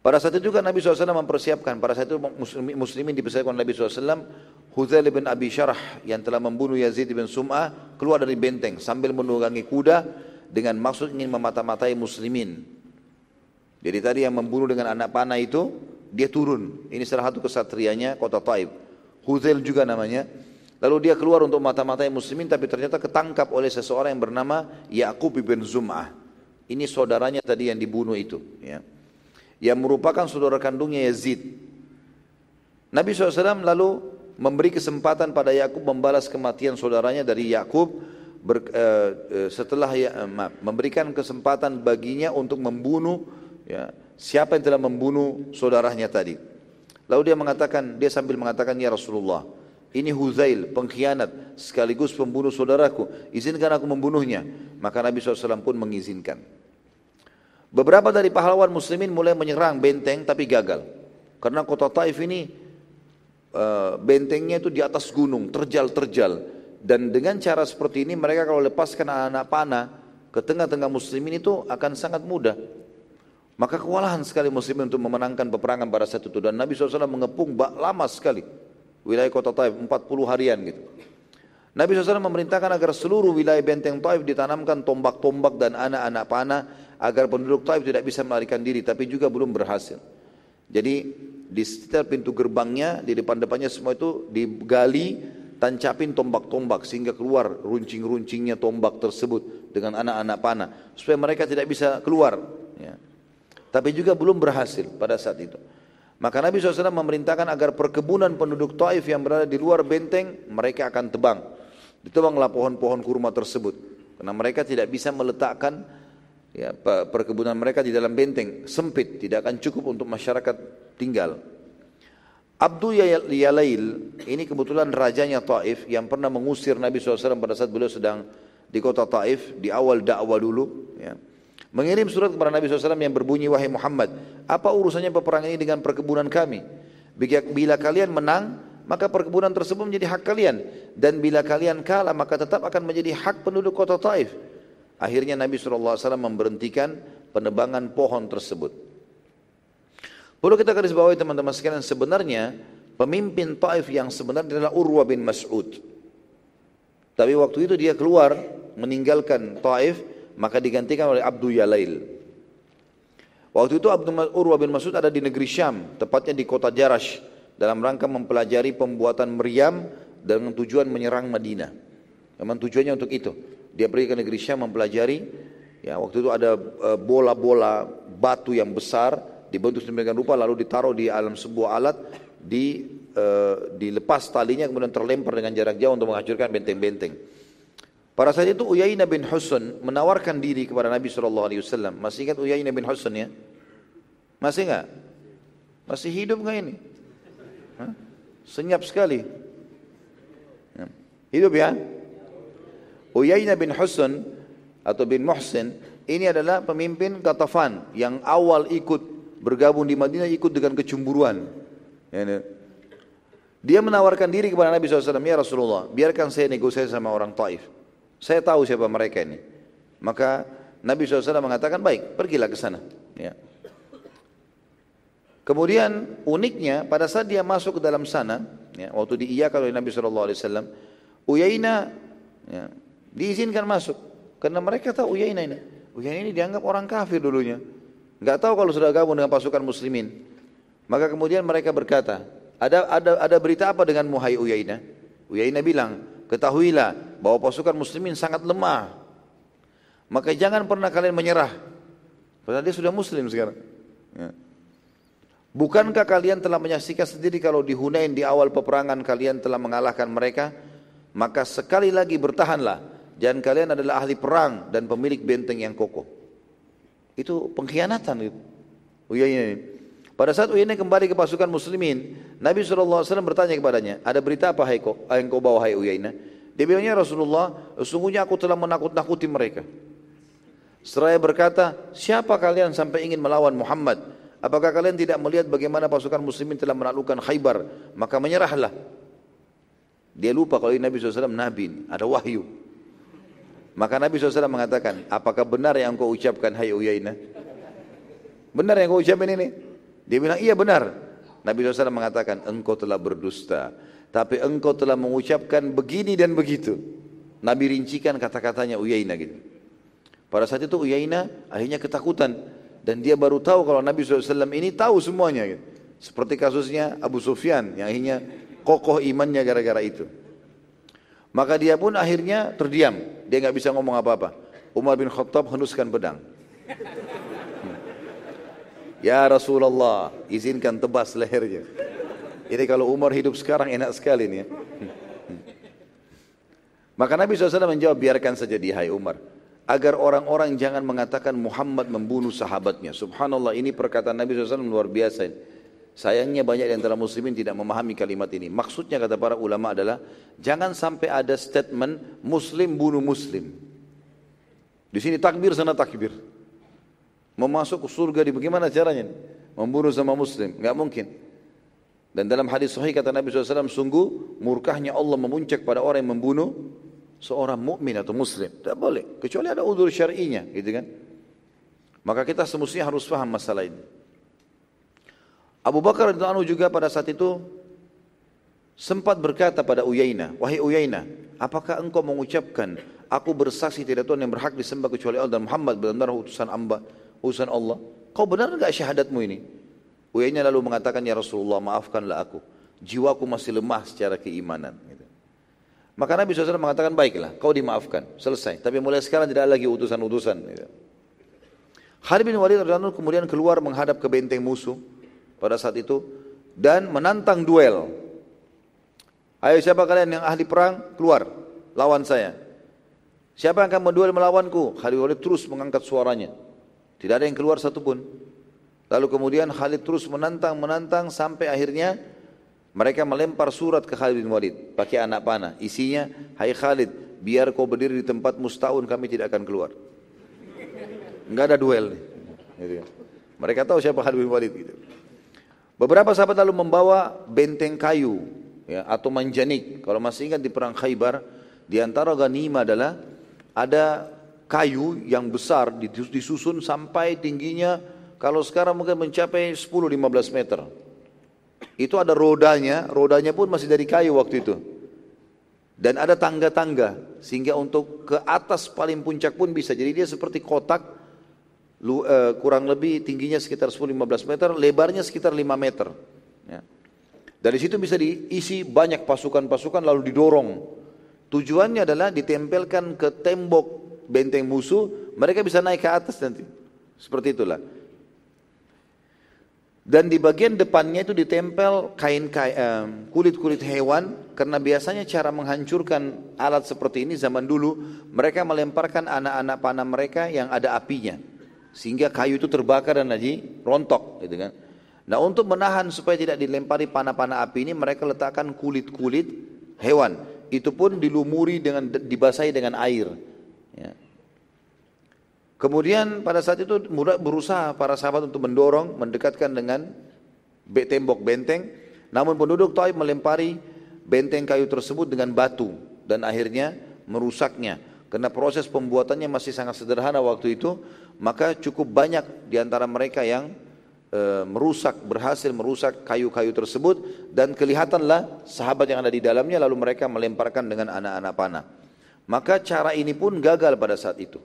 Pada saat itu juga Nabi SAW mempersiapkan, pada saat itu muslimin, muslimin dipersiapkan Nabi SAW, Huzail bin Abi Syarah yang telah membunuh Yazid bin Sum'ah keluar dari benteng sambil menunggangi kuda dengan maksud ingin memata-matai muslimin. Jadi tadi yang membunuh dengan anak panah itu, dia turun. Ini salah satu kesatrianya kota Taif. Huzail juga namanya. Lalu dia keluar untuk mata-matai muslimin tapi ternyata ketangkap oleh seseorang yang bernama Yaqub bin Zum'ah. Ini saudaranya tadi yang dibunuh itu. Ya. Yang merupakan saudara kandungnya Yazid. Nabi SAW lalu memberi kesempatan pada Yakub membalas kematian saudaranya dari Yakub ber, uh, setelah ya, uh, maaf, memberikan kesempatan baginya untuk membunuh ya, siapa yang telah membunuh saudaranya tadi. Lalu dia mengatakan, dia sambil mengatakan, Ya Rasulullah, ini Huzail, pengkhianat, sekaligus pembunuh saudaraku. Izinkan aku membunuhnya. Maka Nabi SAW pun mengizinkan. Beberapa dari pahlawan muslimin mulai menyerang benteng tapi gagal. Karena kota Taif ini uh, bentengnya itu di atas gunung, terjal-terjal. Dan dengan cara seperti ini mereka kalau lepaskan anak-anak panah ke tengah-tengah muslimin itu akan sangat mudah. Maka kewalahan sekali muslimin untuk memenangkan peperangan pada saat itu. Dan Nabi SAW mengepung lama sekali wilayah kota Taif, 40 harian gitu. Nabi SAW memerintahkan agar seluruh wilayah benteng Taif ditanamkan tombak-tombak dan anak-anak panah agar penduduk Taif tidak bisa melarikan diri, tapi juga belum berhasil. Jadi di sekitar pintu gerbangnya, di depan-depannya semua itu digali, tancapin tombak-tombak sehingga keluar runcing-runcingnya tombak tersebut dengan anak-anak panah supaya mereka tidak bisa keluar. Tapi juga belum berhasil pada saat itu. Maka Nabi SAW memerintahkan agar perkebunan penduduk Taif yang berada di luar benteng, mereka akan tebang. Ditebanglah pohon-pohon kurma tersebut. Karena mereka tidak bisa meletakkan ya, perkebunan mereka di dalam benteng. Sempit, tidak akan cukup untuk masyarakat tinggal. Abdul Yalail, ini kebetulan rajanya Taif yang pernah mengusir Nabi SAW pada saat beliau sedang di kota Taif, di awal dakwah dulu. Mengirim surat kepada Nabi SAW yang berbunyi, Wahai Muhammad, apa urusannya peperangan ini dengan perkebunan kami? Bila kalian menang, maka perkebunan tersebut menjadi hak kalian. Dan bila kalian kalah, maka tetap akan menjadi hak penduduk kota Taif. Akhirnya Nabi SAW memberhentikan penebangan pohon tersebut. Perlu kita garis bawahi teman-teman sekalian, sebenarnya pemimpin Taif yang sebenarnya adalah Urwa bin Mas'ud. Tapi waktu itu dia keluar meninggalkan Taif maka digantikan oleh Abdul Yalail. Waktu itu Abdul Urwa bin Mas'ud ada di negeri Syam, tepatnya di kota Jarash, dalam rangka mempelajari pembuatan meriam dengan tujuan menyerang Madinah. Memang tujuannya untuk itu. Dia pergi ke negeri Syam mempelajari, ya waktu itu ada e, bola-bola batu yang besar dibentuk sedemikian rupa lalu ditaruh di alam sebuah alat di uh, dilepas talinya kemudian terlempar dengan jarak jauh untuk menghancurkan benteng-benteng. Pada saat itu Uyainah bin Husun menawarkan diri kepada Nabi SAW. Masih ingat Uyainah bin Husun ya? Masih enggak? Masih hidup enggak ini? Hah? Senyap sekali. Ya. Hidup ya? Uyainah bin Husun atau bin Muhsin ini adalah pemimpin Katafan yang awal ikut bergabung di Madinah ikut dengan kecemburuan. Ya, dia menawarkan diri kepada Nabi SAW, ya Rasulullah, biarkan saya negosiasi sama orang Taif. Saya tahu siapa mereka ini. Maka Nabi SAW mengatakan, baik, pergilah ke sana. Ya. Kemudian uniknya pada saat dia masuk ke dalam sana, ya, waktu diiyakan oleh Nabi SAW, Uyaina ya, diizinkan masuk. Karena mereka tahu Uyaina ini. Uyaina ini dianggap orang kafir dulunya. Gak tahu kalau sudah gabung dengan pasukan muslimin. Maka kemudian mereka berkata, ada ada ada berita apa dengan Muhai Uyaina? Uyaina bilang, ketahuilah bahwa pasukan muslimin sangat lemah. Maka jangan pernah kalian menyerah. Padahal dia sudah muslim sekarang. Ya. Bukankah kalian telah menyaksikan sendiri kalau di Hunain di awal peperangan kalian telah mengalahkan mereka? Maka sekali lagi bertahanlah. Dan kalian adalah ahli perang dan pemilik benteng yang kokoh. Itu pengkhianatan itu. Oh iya, iya. Pada saat Uyainah kembali ke pasukan muslimin, Nabi SAW bertanya kepadanya, ada berita apa hai kau, yang kau bawa hai Uyainah? Dia bilangnya Rasulullah, sesungguhnya aku telah menakut-nakuti mereka. Seraya berkata, siapa kalian sampai ingin melawan Muhammad? Apakah kalian tidak melihat bagaimana pasukan muslimin telah menaklukkan Khaybar? Maka menyerahlah. Dia lupa kalau Nabi SAW Nabi, ada wahyu. Maka Nabi SAW mengatakan, apakah benar yang kau ucapkan hai Uyainah? Benar yang kau ucapkan ini? Dia bilang, iya benar. Nabi SAW mengatakan, engkau telah berdusta. Tapi engkau telah mengucapkan begini dan begitu. Nabi rincikan kata-katanya Uyainah gitu. Pada saat itu Uyainah akhirnya ketakutan. Dan dia baru tahu kalau Nabi SAW ini tahu semuanya. Gitu. Seperti kasusnya Abu Sufyan yang akhirnya kokoh imannya gara-gara itu. Maka dia pun akhirnya terdiam. Dia nggak bisa ngomong apa-apa. Umar bin Khattab henuskan pedang. Ya Rasulullah, izinkan tebas lehernya. Ini kalau Umar hidup sekarang enak sekali nih. Ya. Maka Nabi SAW menjawab, biarkan saja dia hai Umar. Agar orang-orang jangan mengatakan Muhammad membunuh sahabatnya. Subhanallah ini perkataan Nabi SAW luar biasa. Sayangnya banyak di antara muslimin tidak memahami kalimat ini. Maksudnya kata para ulama adalah, jangan sampai ada statement muslim bunuh muslim. Di sini takbir, sana takbir. Mau masuk ke surga di bagaimana caranya? Membunuh sama muslim, nggak mungkin. Dan dalam hadis sahih kata Nabi SAW, sungguh murkahnya Allah memuncak pada orang yang membunuh seorang mukmin atau muslim. Tidak boleh, kecuali ada udur syar'inya, gitu kan. Maka kita semestinya harus paham masalah ini. Abu Bakar radhiyallahu juga pada saat itu sempat berkata pada Uyainah, "Wahai Uyainah, apakah engkau mengucapkan aku bersaksi tidak Tuhan yang berhak disembah kecuali Allah dan Muhammad benar-benar utusan amba, utusan Allah? Kau benar enggak syahadatmu ini?" Uyainah lalu mengatakan, "Ya Rasulullah, maafkanlah aku. Jiwaku masih lemah secara keimanan." Gitu. Maka Nabi SAW mengatakan, baiklah, kau dimaafkan, selesai. Tapi mulai sekarang tidak lagi utusan-utusan. Gitu. Khalid bin Walid radhiyallahu kemudian keluar menghadap ke benteng musuh pada saat itu dan menantang duel. Ayo siapa kalian yang ahli perang keluar lawan saya. Siapa yang akan menduel melawanku? Khalid bin Walid terus mengangkat suaranya. Tidak ada yang keluar satupun. Lalu kemudian Khalid terus menantang menantang sampai akhirnya mereka melempar surat ke Khalid bin Walid pakai anak panah. Isinya, "Hai Khalid, biar kau berdiri di tempat setahun kami tidak akan keluar." Enggak ada duel. Gitu. Mereka tahu siapa Khalid bin Walid gitu. Beberapa sahabat lalu membawa benteng kayu ya, atau manjanik. Kalau masih ingat di perang Khaybar, di antara ganima adalah ada kayu yang besar disusun sampai tingginya kalau sekarang mungkin mencapai 10-15 meter. Itu ada rodanya, rodanya pun masih dari kayu waktu itu. Dan ada tangga-tangga, sehingga untuk ke atas paling puncak pun bisa. Jadi dia seperti kotak, uh, kurang lebih tingginya sekitar 10-15 meter, lebarnya sekitar 5 meter. Ya. Dari situ bisa diisi banyak pasukan-pasukan lalu didorong. Tujuannya adalah ditempelkan ke tembok benteng musuh, mereka bisa naik ke atas nanti. Seperti itulah. Dan di bagian depannya itu ditempel kain kulit-kulit hewan karena biasanya cara menghancurkan alat seperti ini zaman dulu mereka melemparkan anak-anak panah mereka yang ada apinya sehingga kayu itu terbakar dan lagi rontok gitu kan. Nah untuk menahan supaya tidak dilempari panah-panah api ini mereka letakkan kulit-kulit hewan itu pun dilumuri dengan dibasahi dengan air. Ya. Kemudian pada saat itu berusaha para sahabat untuk mendorong, mendekatkan dengan tembok benteng. Namun penduduk Taif melempari benteng kayu tersebut dengan batu dan akhirnya merusaknya. Karena proses pembuatannya masih sangat sederhana waktu itu, maka cukup banyak di antara mereka yang e, merusak, berhasil merusak kayu-kayu tersebut dan kelihatanlah sahabat yang ada di dalamnya lalu mereka melemparkan dengan anak-anak panah. Maka cara ini pun gagal pada saat itu.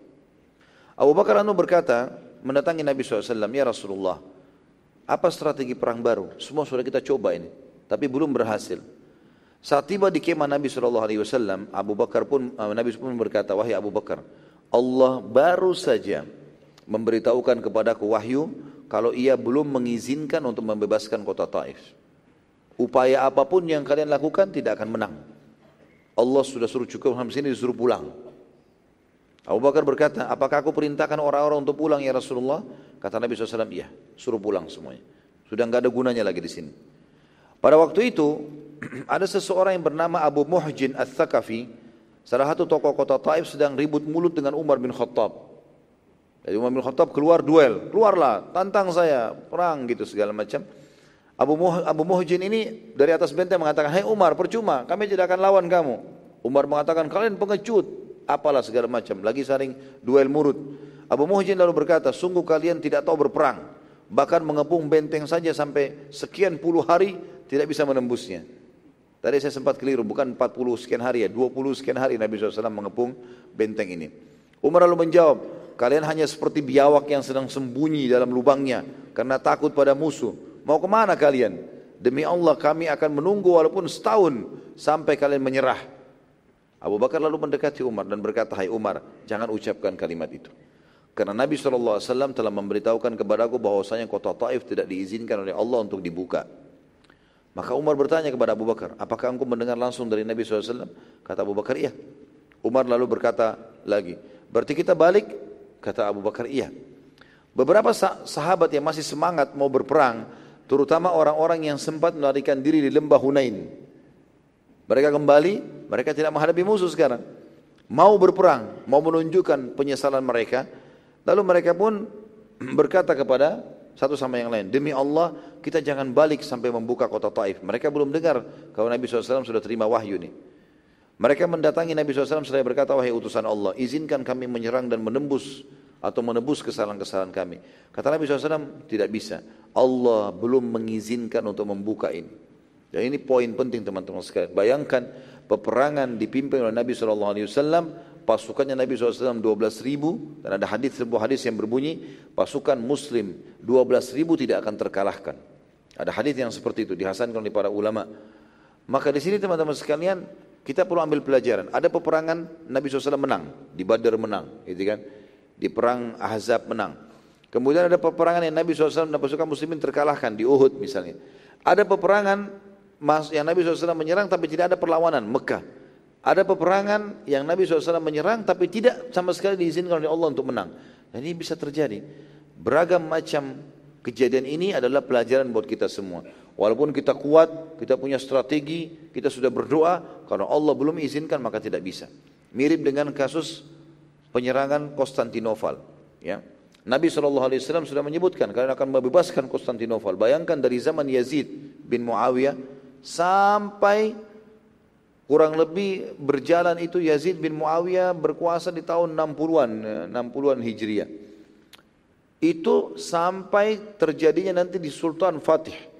Abu Bakar Anu berkata, mendatangi Nabi SAW, Ya Rasulullah, apa strategi perang baru? Semua sudah kita coba ini, tapi belum berhasil. Saat tiba di kemah Nabi SAW, Abu Bakar pun, eh, Nabi pun berkata, Wahai Abu Bakar, Allah baru saja memberitahukan kepadaku wahyu kalau ia belum mengizinkan untuk membebaskan kota Taif. Upaya apa pun yang kalian lakukan tidak akan menang. Allah sudah suruh cukup sampai sini disuruh pulang. Abu Bakar berkata, apakah aku perintahkan orang-orang untuk pulang ya Rasulullah? Kata Nabi SAW, iya, suruh pulang semuanya. Sudah nggak ada gunanya lagi di sini. Pada waktu itu, *clears throat* ada seseorang yang bernama Abu Muhjin Al-Thaqafi, salah satu tokoh kota Taif sedang ribut mulut dengan Umar bin Khattab. Jadi Umar bin Khattab keluar duel, keluarlah, tantang saya, perang gitu segala macam. Abu, Muh, Abu Muhjin ini dari atas benteng mengatakan, Hai Umar, percuma, kami tidak akan lawan kamu. Umar mengatakan, kalian pengecut, apalah segala macam. Lagi saling duel murut. Abu Muhjin lalu berkata, sungguh kalian tidak tahu berperang. Bahkan mengepung benteng saja sampai sekian puluh hari tidak bisa menembusnya. Tadi saya sempat keliru, bukan 40 sekian hari ya, 20 sekian hari Nabi SAW mengepung benteng ini. Umar lalu menjawab, kalian hanya seperti biawak yang sedang sembunyi dalam lubangnya karena takut pada musuh. Mau ke mana kalian? Demi Allah kami akan menunggu walaupun setahun sampai kalian menyerah. Abu Bakar lalu mendekati Umar dan berkata, Hai Umar, jangan ucapkan kalimat itu. Karena Nabi SAW telah memberitahukan kepadaku bahwasanya kota Taif tidak diizinkan oleh Allah untuk dibuka. Maka Umar bertanya kepada Abu Bakar, apakah engkau mendengar langsung dari Nabi SAW? Kata Abu Bakar, iya. Umar lalu berkata lagi, berarti kita balik? Kata Abu Bakar, iya. Beberapa sahabat yang masih semangat mau berperang, terutama orang-orang yang sempat melarikan diri di lembah Hunain. Mereka kembali, mereka tidak menghadapi musuh sekarang. Mau berperang, mau menunjukkan penyesalan mereka. Lalu mereka pun *clears throat* berkata kepada satu sama yang lain, demi Allah kita jangan balik sampai membuka kota Taif. Mereka belum dengar kalau Nabi SAW sudah terima wahyu ini. Mereka mendatangi Nabi SAW seraya berkata, wahai utusan Allah, izinkan kami menyerang dan menembus atau menebus kesalahan-kesalahan kami. Kata Nabi SAW, tidak bisa. Allah belum mengizinkan untuk membuka ini. Dan ini poin penting teman-teman sekalian. Bayangkan peperangan dipimpin oleh Nabi SAW, pasukannya Nabi SAW 12 ribu, dan ada hadis sebuah hadis yang berbunyi, pasukan muslim 12 ribu tidak akan terkalahkan. Ada hadis yang seperti itu, dihasankan oleh para ulama. Maka di sini teman-teman sekalian, kita perlu ambil pelajaran. Ada peperangan Nabi SAW menang, di Badar menang, gitu kan? Di perang Ahzab menang. Kemudian ada peperangan yang Nabi SAW dan pasukan muslimin terkalahkan di Uhud misalnya. Ada peperangan yang Nabi SAW menyerang tapi tidak ada perlawanan, Mekah. Ada peperangan yang Nabi SAW menyerang tapi tidak sama sekali diizinkan oleh Allah untuk menang. Dan ini bisa terjadi. Beragam macam kejadian ini adalah pelajaran buat kita semua. Walaupun kita kuat, kita punya strategi, kita sudah berdoa, kalau Allah belum izinkan maka tidak bisa. Mirip dengan kasus penyerangan Konstantinopel. Ya. Nabi SAW sudah menyebutkan kalian akan membebaskan Konstantinopel. Bayangkan dari zaman Yazid bin Muawiyah sampai kurang lebih berjalan itu Yazid bin Muawiyah berkuasa di tahun 60-an, 60-an Hijriah. Itu sampai terjadinya nanti di Sultan Fatih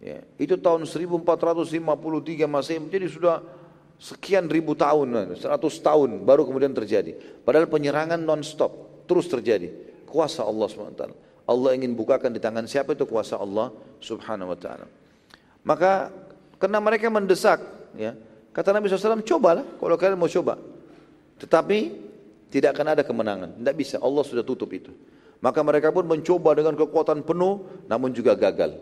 Ya, itu tahun 1453 Masehi, jadi sudah sekian ribu tahun, 100 tahun baru kemudian terjadi. Padahal penyerangan non-stop, terus terjadi. Kuasa Allah SWT. Allah ingin bukakan di tangan siapa itu kuasa Allah Subhanahu wa taala. Maka karena mereka mendesak, ya, kata Nabi SAW, cobalah kalau kalian mau coba. Tetapi tidak akan ada kemenangan, tidak bisa. Allah sudah tutup itu. Maka mereka pun mencoba dengan kekuatan penuh, namun juga gagal.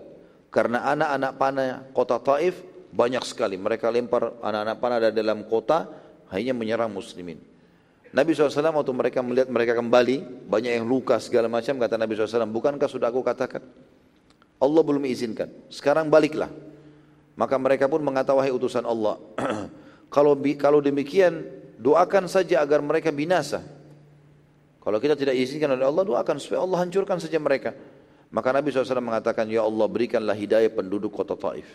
Karena anak-anak panah kota Taif banyak sekali. Mereka lempar anak-anak panah dari dalam kota hanya menyerang muslimin. Nabi SAW waktu mereka melihat mereka kembali, banyak yang luka segala macam, kata Nabi SAW, bukankah sudah aku katakan? Allah belum izinkan, sekarang baliklah. Maka mereka pun mengatakan, wahai utusan Allah, *clears throat* kalau kalau demikian, doakan saja agar mereka binasa. Kalau kita tidak izinkan oleh Allah, doakan supaya Allah hancurkan saja mereka. Maka Nabi SAW mengatakan, Ya Allah berikanlah hidayah penduduk kota Taif.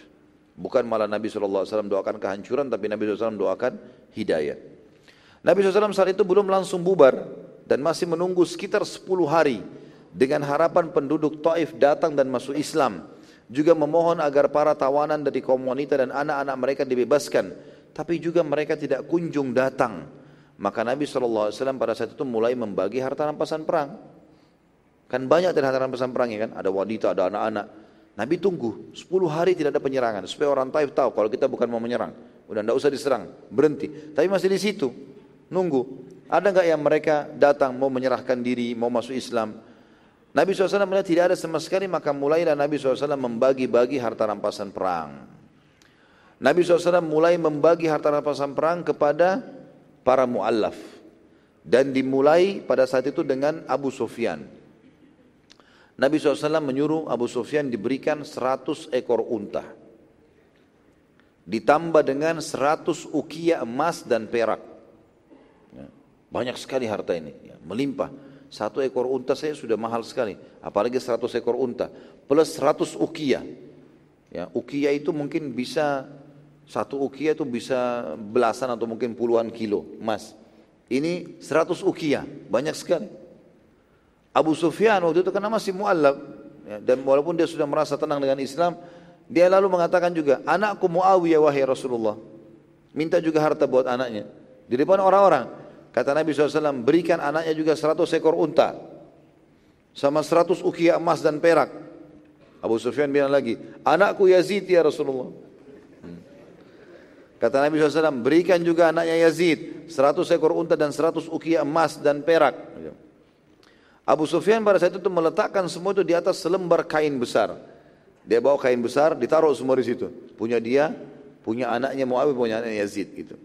Bukan malah Nabi SAW doakan kehancuran, tapi Nabi SAW doakan hidayah. Nabi SAW saat itu belum langsung bubar dan masih menunggu sekitar 10 hari dengan harapan penduduk Taif datang dan masuk Islam. Juga memohon agar para tawanan dari kaum wanita dan anak-anak mereka dibebaskan. Tapi juga mereka tidak kunjung datang. Maka Nabi SAW pada saat itu mulai membagi harta rampasan perang. Kan banyak dari hantaran pesan perangnya kan, ada wanita, ada anak-anak. Nabi tunggu 10 hari tidak ada penyerangan supaya orang Taif tahu kalau kita bukan mau menyerang. Udah tidak usah diserang, berhenti. Tapi masih di situ, nunggu. Ada nggak yang mereka datang mau menyerahkan diri, mau masuk Islam? Nabi SAW melihat tidak ada sama sekali, maka mulailah Nabi SAW membagi-bagi harta rampasan perang. Nabi SAW mulai membagi harta rampasan perang kepada para mu'allaf. Dan dimulai pada saat itu dengan Abu Sufyan. Nabi SAW menyuruh Abu Sufyan diberikan 100 ekor unta. Ditambah dengan 100 ukia emas dan perak. Ya, banyak sekali harta ini, ya, melimpah. Satu ekor unta saya sudah mahal sekali, apalagi 100 ekor unta. Plus 100 ukia. Ya, itu mungkin bisa, satu ukia itu bisa belasan atau mungkin puluhan kilo emas. Ini 100 ukia, banyak sekali. Abu Sufyan waktu itu karena masih mu'allab ya, dan walaupun dia sudah merasa tenang dengan Islam, dia lalu mengatakan juga, anakku Muawiyah wahai Rasulullah. Minta juga harta buat anaknya. Di depan orang-orang. Kata Nabi SAW, berikan anaknya juga 100 ekor unta. Sama 100 ukiah emas dan perak. Abu Sufyan bilang lagi, anakku Yazid ya Rasulullah. Hmm. Kata Nabi SAW, berikan juga anaknya Yazid 100 ekor unta dan 100 ukiah emas dan perak. Abu Sufyan pada saat itu meletakkan semua itu di atas selembar kain besar. Dia bawa kain besar, ditaruh semua di situ. Punya dia, punya anaknya Muawiyah, punya anaknya Yazid gitu.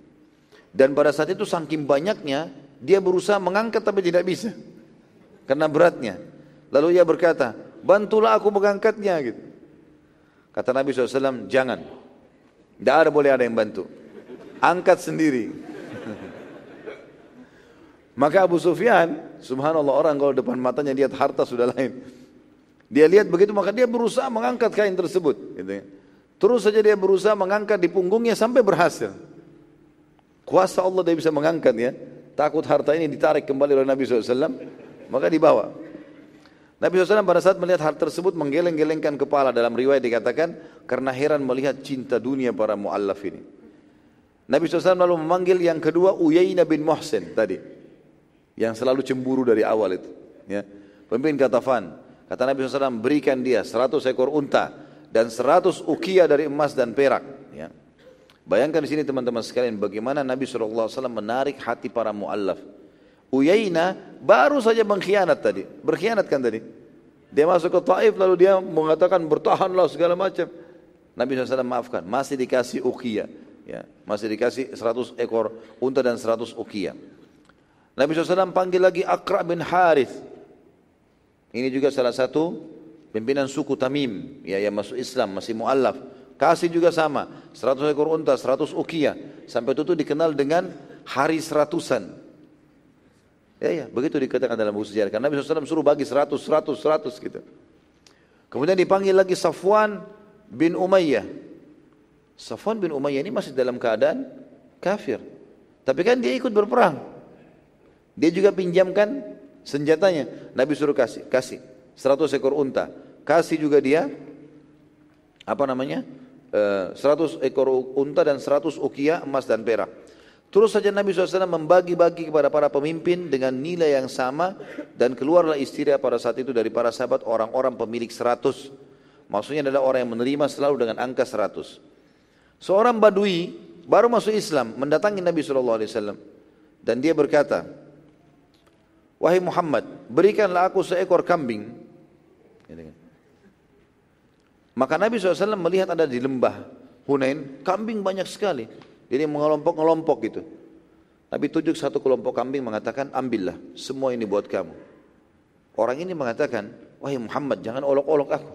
Dan pada saat itu saking banyaknya, dia berusaha mengangkat tapi tidak bisa. Karena beratnya. Lalu ia berkata, bantulah aku mengangkatnya gitu. Kata Nabi SAW, jangan. Tidak ada boleh ada yang bantu. Angkat sendiri. *laughs* Maka Abu Sufyan, subhanallah orang kalau depan matanya lihat harta sudah lain. Dia lihat begitu maka dia berusaha mengangkat kain tersebut. Gitu ya. Terus saja dia berusaha mengangkat di punggungnya sampai berhasil. Kuasa Allah dia bisa mengangkat ya. Takut harta ini ditarik kembali oleh Nabi SAW, maka dibawa. Nabi SAW pada saat melihat hal tersebut menggeleng-gelengkan kepala dalam riwayat dikatakan karena heran melihat cinta dunia para muallaf ini. Nabi SAW lalu memanggil yang kedua Uyainah bin Muhsin tadi. Yang selalu cemburu dari awal itu. Ya. Pemimpin Katafan. Kata Nabi SAW berikan dia 100 ekor unta dan 100 ukia dari emas dan perak. Ya. Bayangkan di sini teman-teman sekalian bagaimana Nabi SAW menarik hati para muallaf. Uyaina baru saja mengkhianat tadi. Berkhianat kan tadi. Dia masuk ke Taif lalu dia mengatakan bertahanlah segala macam. Nabi SAW maafkan. Masih dikasih ukia. Ya, masih dikasih 100 ekor unta dan 100 ukia. Nabi SAW panggil lagi Akra bin Harith. Ini juga salah satu pimpinan suku Tamim. Ya, yang masuk Islam, masih mu'allaf. Kasih juga sama. 100 ekor unta, 100 ukia. Sampai itu dikenal dengan hari seratusan. Ya, ya, begitu dikatakan dalam buku sejarah. Karena Nabi SAW suruh bagi seratus, seratus, seratus gitu. Kemudian dipanggil lagi Safwan bin Umayyah. Safwan bin Umayyah ini masih dalam keadaan kafir. Tapi kan dia ikut berperang. Dia juga pinjamkan senjatanya. Nabi suruh kasih, kasih. seratus ekor unta. Kasih juga dia, apa namanya, eh, seratus ekor unta dan seratus ukia emas dan perak. Terus saja Nabi SAW membagi-bagi kepada para pemimpin dengan nilai yang sama dan keluarlah istilah pada saat itu dari para sahabat orang-orang pemilik seratus. Maksudnya adalah orang yang menerima selalu dengan angka seratus. Seorang badui baru masuk Islam mendatangi Nabi SAW dan dia berkata, Wahai Muhammad, berikanlah aku seekor kambing. Maka Nabi SAW melihat ada di lembah Hunain, kambing banyak sekali. Jadi mengelompok-ngelompok gitu. Tapi tujuh satu kelompok kambing mengatakan, ambillah semua ini buat kamu. Orang ini mengatakan, wahai Muhammad jangan olok-olok aku.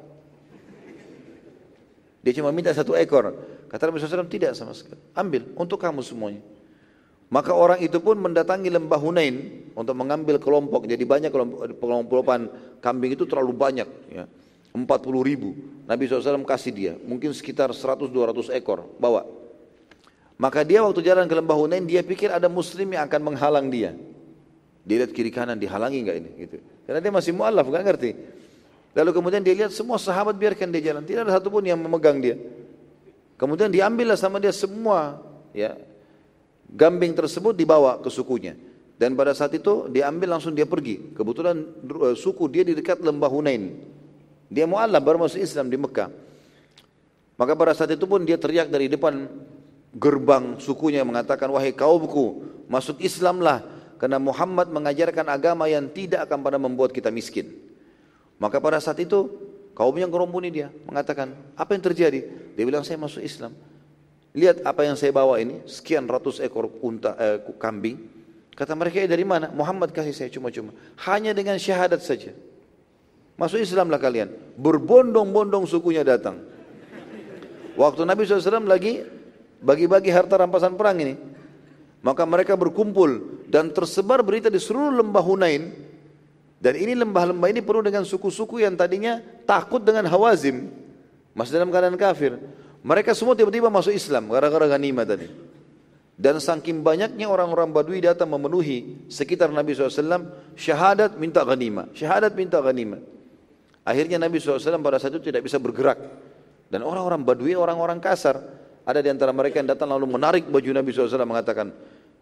Dia cuma minta satu ekor. Kata Nabi SAW, tidak sama sekali. Ambil untuk kamu semuanya. Maka orang itu pun mendatangi lembah Hunain untuk mengambil kelompok. Jadi banyak kelompok kelompokan kambing itu terlalu banyak. Ya. 40 ribu. Nabi SAW kasih dia. Mungkin sekitar 100-200 ekor. Bawa. Maka dia waktu jalan ke lembah Hunain dia pikir ada muslim yang akan menghalang dia. Dia lihat kiri kanan dihalangi enggak ini gitu. Karena dia masih mualaf enggak ngerti. Lalu kemudian dia lihat semua sahabat biarkan dia jalan, tidak ada satupun yang memegang dia. Kemudian diambillah sama dia semua ya gambing tersebut dibawa ke sukunya. Dan pada saat itu diambil langsung dia pergi. Kebetulan eh, suku dia di dekat lembah Hunain. Dia mualaf baru masuk Islam di Mekah. Maka pada saat itu pun dia teriak dari depan gerbang sukunya mengatakan wahai kaumku masuk Islamlah karena Muhammad mengajarkan agama yang tidak akan pernah membuat kita miskin. Maka pada saat itu kaumnya ngerombuni dia mengatakan apa yang terjadi? Dia bilang saya masuk Islam. Lihat apa yang saya bawa ini sekian ratus ekor unta eh, kambing. Kata mereka eh, dari mana? Muhammad kasih saya cuma-cuma. Hanya dengan syahadat saja. Masuk Islamlah kalian. Berbondong-bondong sukunya datang. Waktu Nabi SAW lagi bagi-bagi harta rampasan perang ini. Maka mereka berkumpul dan tersebar berita di seluruh lembah Hunain. Dan ini lembah-lembah ini penuh dengan suku-suku yang tadinya takut dengan Hawazim. Masih dalam keadaan kafir. Mereka semua tiba-tiba masuk Islam gara-gara ganima tadi. Dan saking banyaknya orang-orang Badui datang memenuhi sekitar Nabi SAW, syahadat minta ganima, syahadat minta ganima. Akhirnya Nabi SAW pada saat itu tidak bisa bergerak. Dan orang-orang Badui orang-orang kasar. Ada di antara mereka yang datang lalu menarik baju Nabi SAW mengatakan,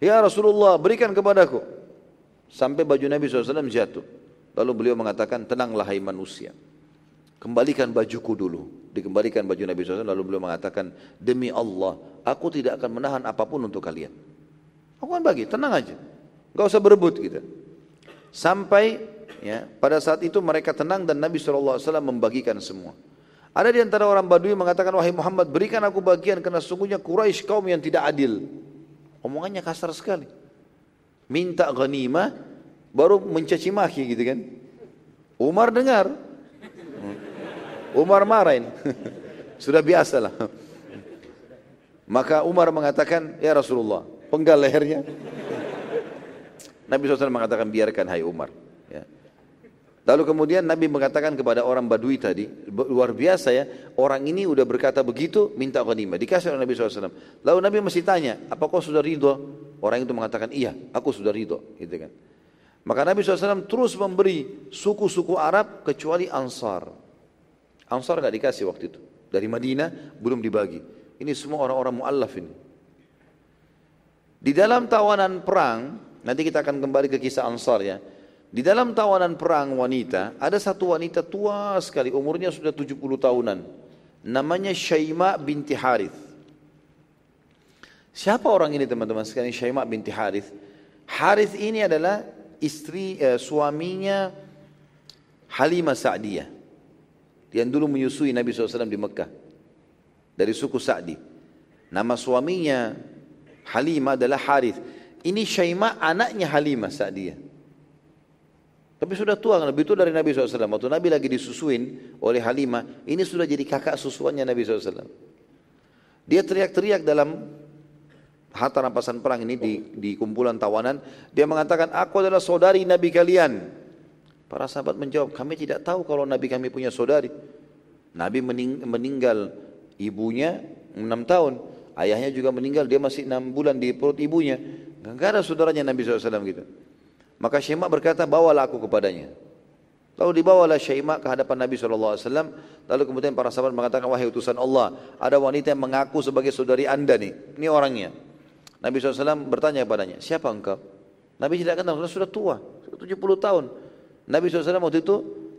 Ya Rasulullah berikan kepadaku. Sampai baju Nabi SAW jatuh. Lalu beliau mengatakan, tenanglah hai manusia. Kembalikan bajuku dulu. Dikembalikan baju Nabi SAW lalu beliau mengatakan, demi Allah, aku tidak akan menahan apa pun untuk kalian. Aku akan bagi, tenang aja. Gak usah berebut gitu. Sampai ya pada saat itu mereka tenang dan Nabi SAW membagikan semua. Ada di antara orang Badui mengatakan, wahai Muhammad berikan aku bagian karena sungguhnya Quraisy kaum yang tidak adil. Omongannya kasar sekali. Minta ghanimah baru mencaci maki gitu kan. Umar dengar. Umar marahin. *laughs* Sudah biasa lah. Maka Umar mengatakan, ya Rasulullah, penggal lehernya. *laughs* Nabi SAW mengatakan, biarkan hai Umar. Lalu kemudian Nabi mengatakan kepada orang Badui tadi, luar biasa ya, orang ini udah berkata begitu, minta ghanimah. Dikasih oleh Nabi SAW. Lalu Nabi masih tanya, apa kau sudah ridho? Orang itu mengatakan, iya, aku sudah ridho. Gitu kan. Maka Nabi SAW terus memberi suku-suku Arab kecuali Ansar. Ansar nggak dikasih waktu itu. Dari Madinah belum dibagi. Ini semua orang-orang mu'allaf ini. Di dalam tawanan perang, nanti kita akan kembali ke kisah Ansar ya. Di dalam tawanan perang wanita, ada satu wanita tua sekali, umurnya sudah 70 tahunan. Namanya Syaima binti Harith. Siapa orang ini teman-teman sekalian Syaima binti Harith? Harith ini adalah istri eh, suaminya Halimah Sa'diyah. Yang dulu menyusui Nabi SAW di Mekah. Dari suku Sa'di. Nama suaminya Halimah adalah Harith. Ini Syaima anaknya Halimah Sa'diyah. Tapi sudah tua, lebih tua dari Nabi SAW. Waktu Nabi lagi disusuin oleh Halimah, ini sudah jadi kakak susuannya Nabi SAW. Dia teriak-teriak dalam harta rampasan perang ini di, di kumpulan tawanan. Dia mengatakan, aku adalah saudari Nabi kalian. Para sahabat menjawab, kami tidak tahu kalau Nabi kami punya saudari. Nabi mening, meninggal ibunya enam tahun. Ayahnya juga meninggal, dia masih enam bulan di perut ibunya. Gak ada saudaranya Nabi SAW gitu. Maka Syaimak berkata, bawalah aku kepadanya. Lalu dibawalah Syaimak ke hadapan Nabi SAW. Lalu kemudian para sahabat mengatakan, wahai utusan Allah, ada wanita yang mengaku sebagai saudari anda nih. Ini orangnya. Nabi SAW bertanya kepadanya, siapa engkau? Nabi tidak kenal, sudah tua, 70 tahun. Nabi SAW waktu itu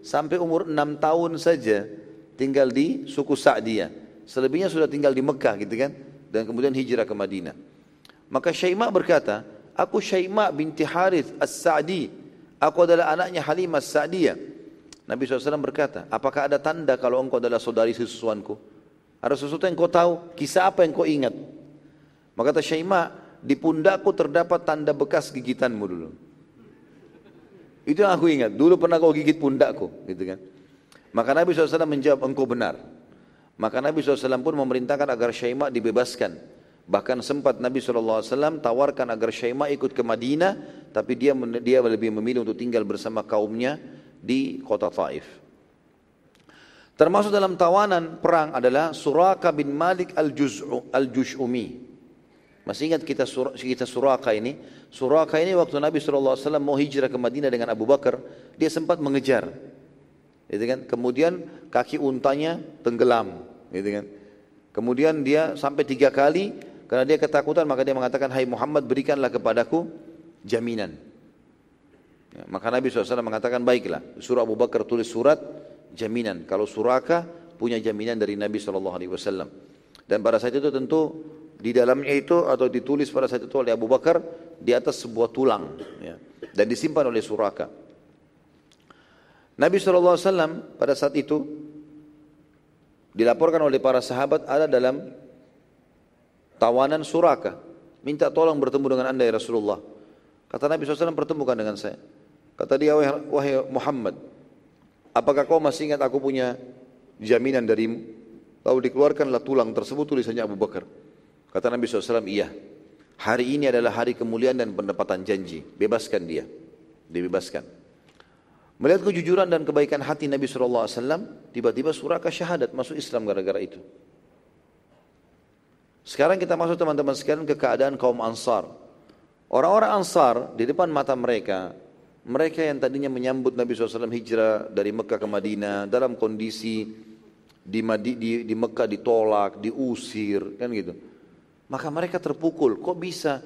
sampai umur 6 tahun saja tinggal di suku Sa'diyah. Selebihnya sudah tinggal di Mekah gitu kan. Dan kemudian hijrah ke Madinah. Maka Syaimak berkata, Aku Syaima binti Harith As-Sa'di. Aku adalah anaknya Halimah As-Sa'diyah. Nabi SAW berkata, apakah ada tanda kalau engkau adalah saudari sesuanku? Ada sesuatu yang kau tahu? Kisah apa yang kau ingat? Maka kata Syaima, di pundakku terdapat tanda bekas gigitanmu dulu. Itu yang aku ingat. Dulu pernah kau gigit pundakku, gitu kan? Maka Nabi SAW menjawab, engkau benar. Maka Nabi SAW pun memerintahkan agar Syaima dibebaskan. Bahkan sempat Nabi SAW tawarkan agar Syaimah ikut ke Madinah, tapi dia dia lebih memilih untuk tinggal bersama kaumnya di kota Taif. Termasuk dalam tawanan perang adalah Suraka bin Malik al-Jush'umi. Masih ingat kita sur, kita Suraka ini? Suraka ini waktu Nabi SAW mau hijrah ke Madinah dengan Abu Bakar, dia sempat mengejar. Gitu kan? Kemudian kaki untanya tenggelam. Gitu kan? Kemudian dia sampai tiga kali karena dia ketakutan maka dia mengatakan, Hai Muhammad berikanlah kepadaku jaminan. Ya, maka Nabi SAW mengatakan, baiklah. Surah Abu Bakar tulis surat jaminan. Kalau suraka punya jaminan dari Nabi SAW. Dan pada saat itu tentu di dalamnya itu atau ditulis pada saat itu oleh Abu Bakar di atas sebuah tulang. Ya, dan disimpan oleh suraka. Nabi SAW pada saat itu dilaporkan oleh para sahabat ada dalam tawanan Suraka. Minta tolong bertemu dengan anda ya Rasulullah. Kata Nabi SAW pertemukan dengan saya. Kata dia, wahai Muhammad, apakah kau masih ingat aku punya jaminan darimu? Lalu dikeluarkanlah tulang tersebut tulisannya Abu Bakar. Kata Nabi SAW, iya. Hari ini adalah hari kemuliaan dan pendapatan janji. Bebaskan dia. Dibebaskan. Melihat kejujuran dan kebaikan hati Nabi SAW, tiba-tiba suraka syahadat masuk Islam gara-gara itu. Sekarang kita masuk teman-teman sekalian ke keadaan kaum Ansar. Orang-orang Ansar di depan mata mereka, mereka yang tadinya menyambut Nabi SAW hijrah dari Mekah ke Madinah dalam kondisi di, di, di Mekah ditolak, diusir, kan gitu. Maka mereka terpukul, kok bisa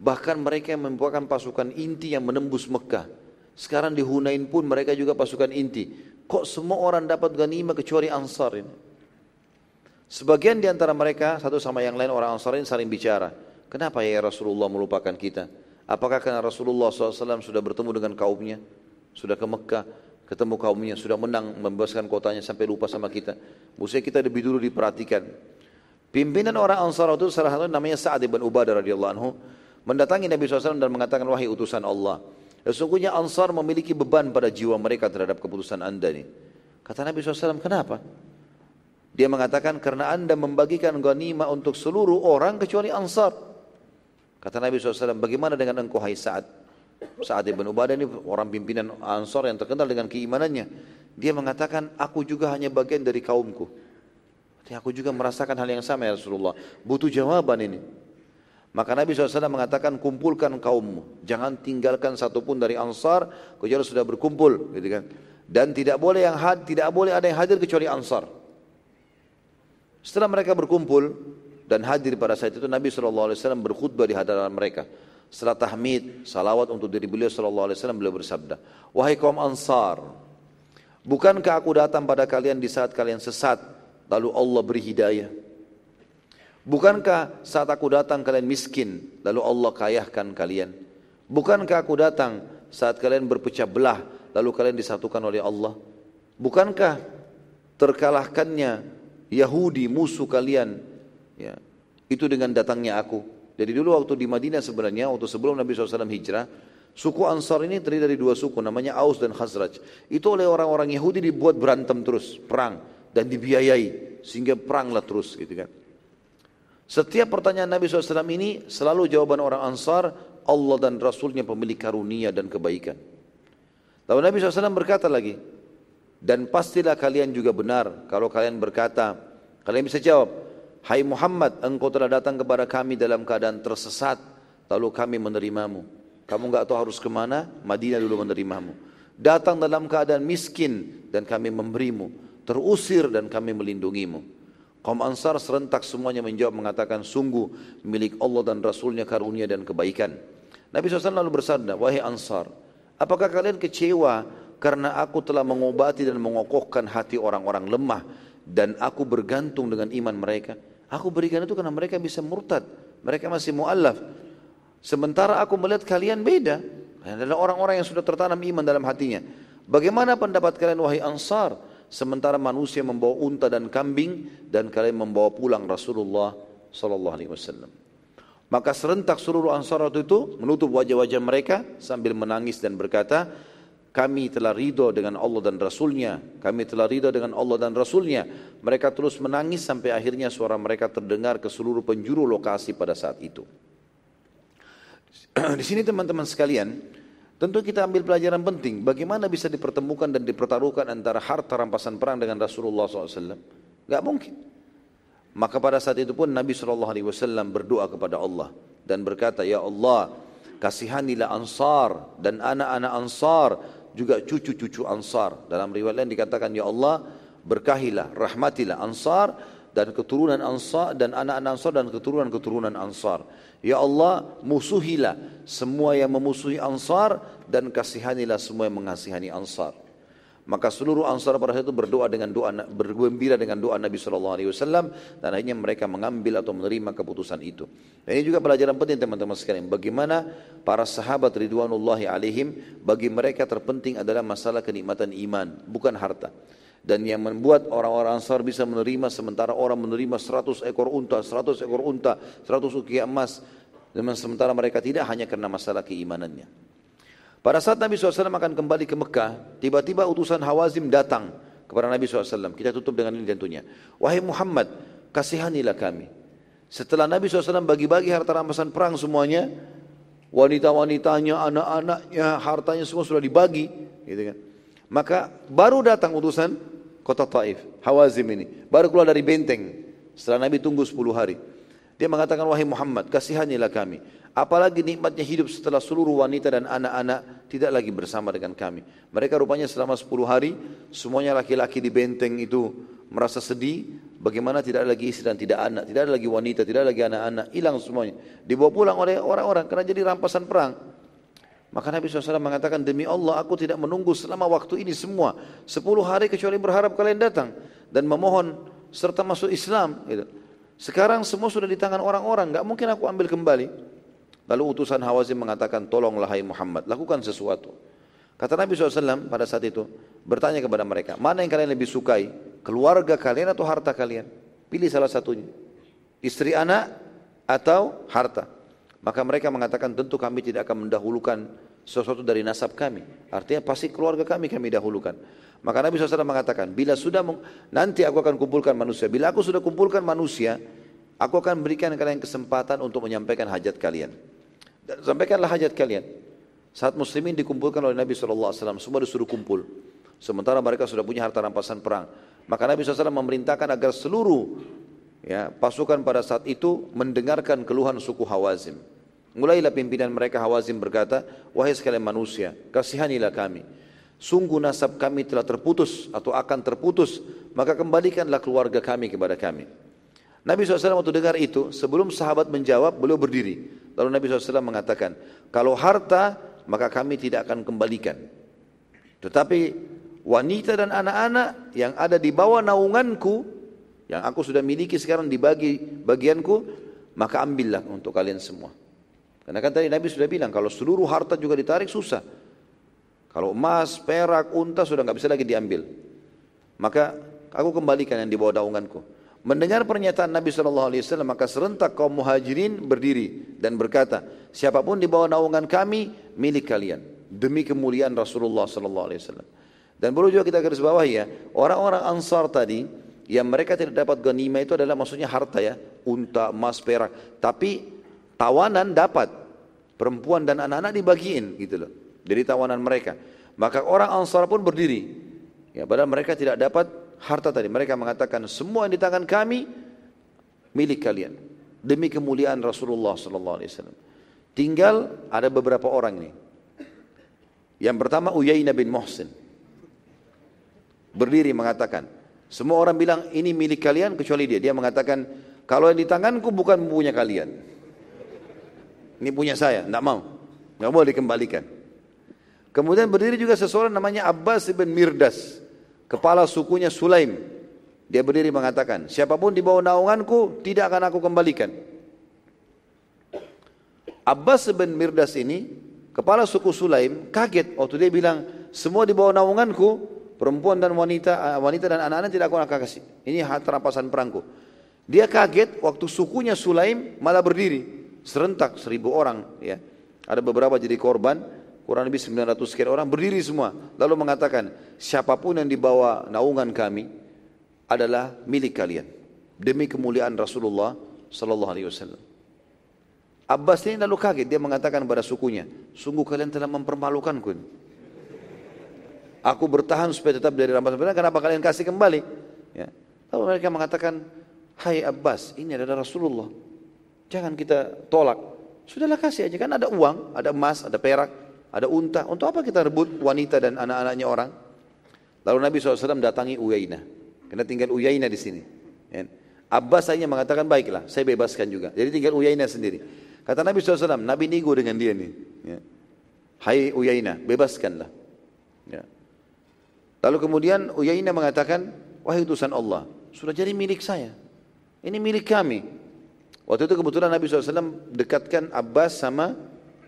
bahkan mereka yang membuahkan pasukan inti yang menembus Mekah. Sekarang di Hunain pun mereka juga pasukan inti. Kok semua orang dapat ganima kecuali Ansar ini? Sebagian di antara mereka satu sama yang lain orang Ansar ini saling bicara. Kenapa ya Rasulullah melupakan kita? Apakah karena Rasulullah SAW sudah bertemu dengan kaumnya? Sudah ke Mekah, ketemu kaumnya, sudah menang membebaskan kotanya sampai lupa sama kita. Maksudnya kita lebih dulu diperhatikan. Pimpinan orang Ansar itu salah satu namanya Sa'ad bin Ubadah radhiyallahu anhu mendatangi Nabi SAW dan mengatakan wahai utusan Allah. Sesungguhnya Ansar memiliki beban pada jiwa mereka terhadap keputusan anda ini. Kata Nabi SAW, kenapa? Dia mengatakan karena anda membagikan ghanimah untuk seluruh orang kecuali ansar. Kata Nabi SAW, bagaimana dengan engkau hai Sa'ad? Saat Ibn Ubadah ini orang pimpinan Ansor yang terkenal dengan keimanannya. Dia mengatakan, aku juga hanya bagian dari kaumku. Aku juga merasakan hal yang sama ya Rasulullah. Butuh jawaban ini. Maka Nabi SAW mengatakan kumpulkan kaummu. Jangan tinggalkan satupun dari ansar. Kecuali sudah berkumpul. Gitu kan. Dan tidak boleh yang had, tidak boleh ada yang hadir kecuali ansar. Setelah mereka berkumpul dan hadir pada saat itu Nabi SAW berkhutbah di hadapan mereka. Setelah tahmid, salawat untuk diri beliau SAW beliau bersabda. Wahai kaum ansar, bukankah aku datang pada kalian di saat kalian sesat, lalu Allah beri hidayah? Bukankah saat aku datang kalian miskin, lalu Allah kayahkan kalian? Bukankah aku datang saat kalian berpecah belah, lalu kalian disatukan oleh Allah? Bukankah terkalahkannya Yahudi musuh kalian? Ya, itu dengan datangnya aku. Jadi dulu waktu di Madinah sebenarnya, waktu sebelum Nabi SAW hijrah, suku Ansar ini terdiri dari dua suku, namanya Aus dan Khazraj. Itu oleh orang-orang Yahudi dibuat berantem terus, perang, dan dibiayai, sehingga peranglah terus gitu kan. Setiap pertanyaan Nabi SAW ini selalu jawaban orang Ansar, Allah dan Rasulnya pemilik karunia dan kebaikan. Lalu Nabi SAW berkata lagi, dan pastilah kalian juga benar kalau kalian berkata, kalian bisa jawab, Hai Muhammad, engkau telah datang kepada kami dalam keadaan tersesat, lalu kami menerimamu. Kamu enggak tahu harus ke mana, Madinah dulu menerimamu. Datang dalam keadaan miskin dan kami memberimu, terusir dan kami melindungimu. Kaum Ansar serentak semuanya menjawab mengatakan sungguh milik Allah dan Rasulnya karunia dan kebaikan. Nabi SAW lalu bersabda, wahai Ansar, apakah kalian kecewa karena aku telah mengobati dan mengokohkan hati orang-orang lemah dan aku bergantung dengan iman mereka? Aku berikan itu karena mereka bisa murtad, mereka masih mu'allaf. Sementara aku melihat kalian beda, adalah orang-orang yang sudah tertanam iman dalam hatinya. Bagaimana pendapat kalian wahai Ansar? sementara manusia membawa unta dan kambing dan kalian membawa pulang Rasulullah sallallahu alaihi wasallam. Maka serentak seluruh Ansar waktu itu menutup wajah-wajah mereka sambil menangis dan berkata, kami telah ridho dengan Allah dan Rasulnya. Kami telah ridho dengan Allah dan Rasulnya. Mereka terus menangis sampai akhirnya suara mereka terdengar ke seluruh penjuru lokasi pada saat itu. *clears throat* Di sini teman-teman sekalian, Tentu kita ambil pelajaran penting, bagaimana bisa dipertemukan dan dipertaruhkan antara harta rampasan perang dengan Rasulullah SAW. Gak mungkin. Maka pada saat itu pun Nabi SAW berdoa kepada Allah dan berkata, Ya Allah, kasihanilah ansar dan anak-anak ansar, juga cucu-cucu ansar. Dalam riwayat lain dikatakan, Ya Allah, berkahilah, rahmatilah ansar dan keturunan ansar dan anak-anak ansar dan keturunan-keturunan ansar. Ya Allah musuhilah semua yang memusuhi Ansar dan kasihanilah semua yang mengasihani Ansar. Maka seluruh Ansar pada saat itu berdoa dengan doa bergembira dengan doa Nabi Shallallahu Alaihi Wasallam dan akhirnya mereka mengambil atau menerima keputusan itu. Dan ini juga pelajaran penting teman-teman sekalian. Bagaimana para sahabat Ridwanullahi alaihim bagi mereka terpenting adalah masalah kenikmatan iman bukan harta dan yang membuat orang-orang Ansar bisa menerima sementara orang menerima 100 ekor unta, 100 ekor unta, 100 ukiah emas dan sementara mereka tidak hanya karena masalah keimanannya. Pada saat Nabi SAW akan kembali ke Mekah, tiba-tiba utusan Hawazim datang kepada Nabi SAW. Kita tutup dengan ini tentunya. Wahai Muhammad, kasihanilah kami. Setelah Nabi SAW bagi-bagi harta rampasan perang semuanya, wanita-wanitanya, anak-anaknya, hartanya semua sudah dibagi. Gitu kan. Maka baru datang utusan kota Taif, Hawazim ini. Baru keluar dari benteng. Setelah Nabi tunggu 10 hari. Dia mengatakan, wahai Muhammad, kasihanilah kami. Apalagi nikmatnya hidup setelah seluruh wanita dan anak-anak tidak lagi bersama dengan kami. Mereka rupanya selama 10 hari, semuanya laki-laki di benteng itu merasa sedih. Bagaimana tidak ada lagi istri dan tidak anak, tidak ada lagi wanita, tidak ada lagi anak-anak. Hilang semuanya. Dibawa pulang oleh orang-orang karena jadi rampasan perang. Maka Nabi SAW mengatakan, demi Allah aku tidak menunggu selama waktu ini semua. Sepuluh hari kecuali berharap kalian datang. Dan memohon serta masuk Islam. Gitu. Sekarang semua sudah di tangan orang-orang, gak mungkin aku ambil kembali. Lalu utusan Hawazim mengatakan, tolonglah hai Muhammad, lakukan sesuatu. Kata Nabi SAW pada saat itu, bertanya kepada mereka, mana yang kalian lebih sukai? Keluarga kalian atau harta kalian? Pilih salah satunya. Istri anak atau harta. Maka mereka mengatakan tentu kami tidak akan mendahulukan sesuatu dari nasab kami. Artinya pasti keluarga kami kami dahulukan. Maka Nabi SAW mengatakan, bila sudah nanti aku akan kumpulkan manusia. Bila aku sudah kumpulkan manusia, aku akan berikan kalian kesempatan untuk menyampaikan hajat kalian. Sampaikanlah hajat kalian. Saat muslimin dikumpulkan oleh Nabi SAW, semua disuruh kumpul. Sementara mereka sudah punya harta rampasan perang. Maka Nabi SAW memerintahkan agar seluruh ya, pasukan pada saat itu mendengarkan keluhan suku Hawazim. Mulailah pimpinan mereka Hawazim berkata, Wahai sekalian manusia, kasihanilah kami. Sungguh nasab kami telah terputus atau akan terputus, maka kembalikanlah keluarga kami kepada kami. Nabi SAW waktu dengar itu, sebelum sahabat menjawab, beliau berdiri. Lalu Nabi SAW mengatakan, kalau harta maka kami tidak akan kembalikan. Tetapi wanita dan anak-anak yang ada di bawah naunganku, yang aku sudah miliki sekarang dibagi bagianku, maka ambillah untuk kalian semua. Karena kan tadi Nabi sudah bilang, kalau seluruh harta juga ditarik susah. Kalau emas, perak, unta sudah nggak bisa lagi diambil. Maka aku kembalikan yang di bawah naunganku. Mendengar pernyataan Nabi SAW maka serentak kaum muhajirin berdiri dan berkata, siapa pun di bawah naungan kami milik kalian demi kemuliaan Rasulullah SAW. Dan perlu juga kita garis bawah ya, orang-orang Ansar tadi yang mereka tidak dapat ganima itu adalah maksudnya harta ya, unta, emas, perak. Tapi tawanan dapat, perempuan dan anak-anak dibagiin gitu loh. Dari tawanan mereka. Maka orang Ansar pun berdiri. Ya, padahal mereka tidak dapat harta tadi. Mereka mengatakan semua yang di tangan kami milik kalian demi kemuliaan Rasulullah sallallahu alaihi wasallam. Tinggal ada beberapa orang ini. Yang pertama Uyainah bin Muhsin. Berdiri mengatakan, semua orang bilang ini milik kalian kecuali dia. Dia mengatakan, kalau yang di tanganku bukan punya kalian. Ini punya saya, tidak mau. Tidak boleh dikembalikan. Kemudian berdiri juga seseorang namanya Abbas bin Mirdas kepala sukunya Sulaim. Dia berdiri mengatakan, siapa pun di bawah naunganku tidak akan aku kembalikan. Abbas bin Mirdas ini, kepala suku Sulaim, kaget waktu dia bilang, semua di bawah naunganku, perempuan dan wanita, eh, wanita dan anak-anak tidak aku akan kasih. Ini harta rampasan perangku. Dia kaget waktu sukunya Sulaim malah berdiri, serentak seribu orang. Ya. Ada beberapa jadi korban, kurang lebih 900 sekian orang berdiri semua. Lalu mengatakan siapa pun yang dibawa naungan kami adalah milik kalian. Demi kemuliaan Rasulullah sallallahu alaihi wasallam. Abbas ini lalu kaget. Dia mengatakan kepada sukunya sungguh kalian telah mempermalukanku aku bertahan supaya tetap dari rampasan benar. Kenapa kalian kasih kembali? Ya. Lalu mereka mengatakan hai Abbas ini adalah Rasulullah. Jangan kita tolak. Sudahlah kasih aja. Kan ada uang ada emas ada perak ada unta. Untuk apa kita rebut wanita dan anak-anaknya orang? Lalu Nabi SAW datangi Uyainah. Karena tinggal Uyainah di sini. Ya. Abbas hanya mengatakan baiklah, saya bebaskan juga. Jadi tinggal Uyainah sendiri. Kata Nabi SAW, Nabi nego dengan dia nih. Ya. Hai Uyainah, bebaskanlah. Ya. Lalu kemudian Uyainah mengatakan, wahai utusan Allah, sudah jadi milik saya. Ini milik kami. Waktu itu kebetulan Nabi SAW dekatkan Abbas sama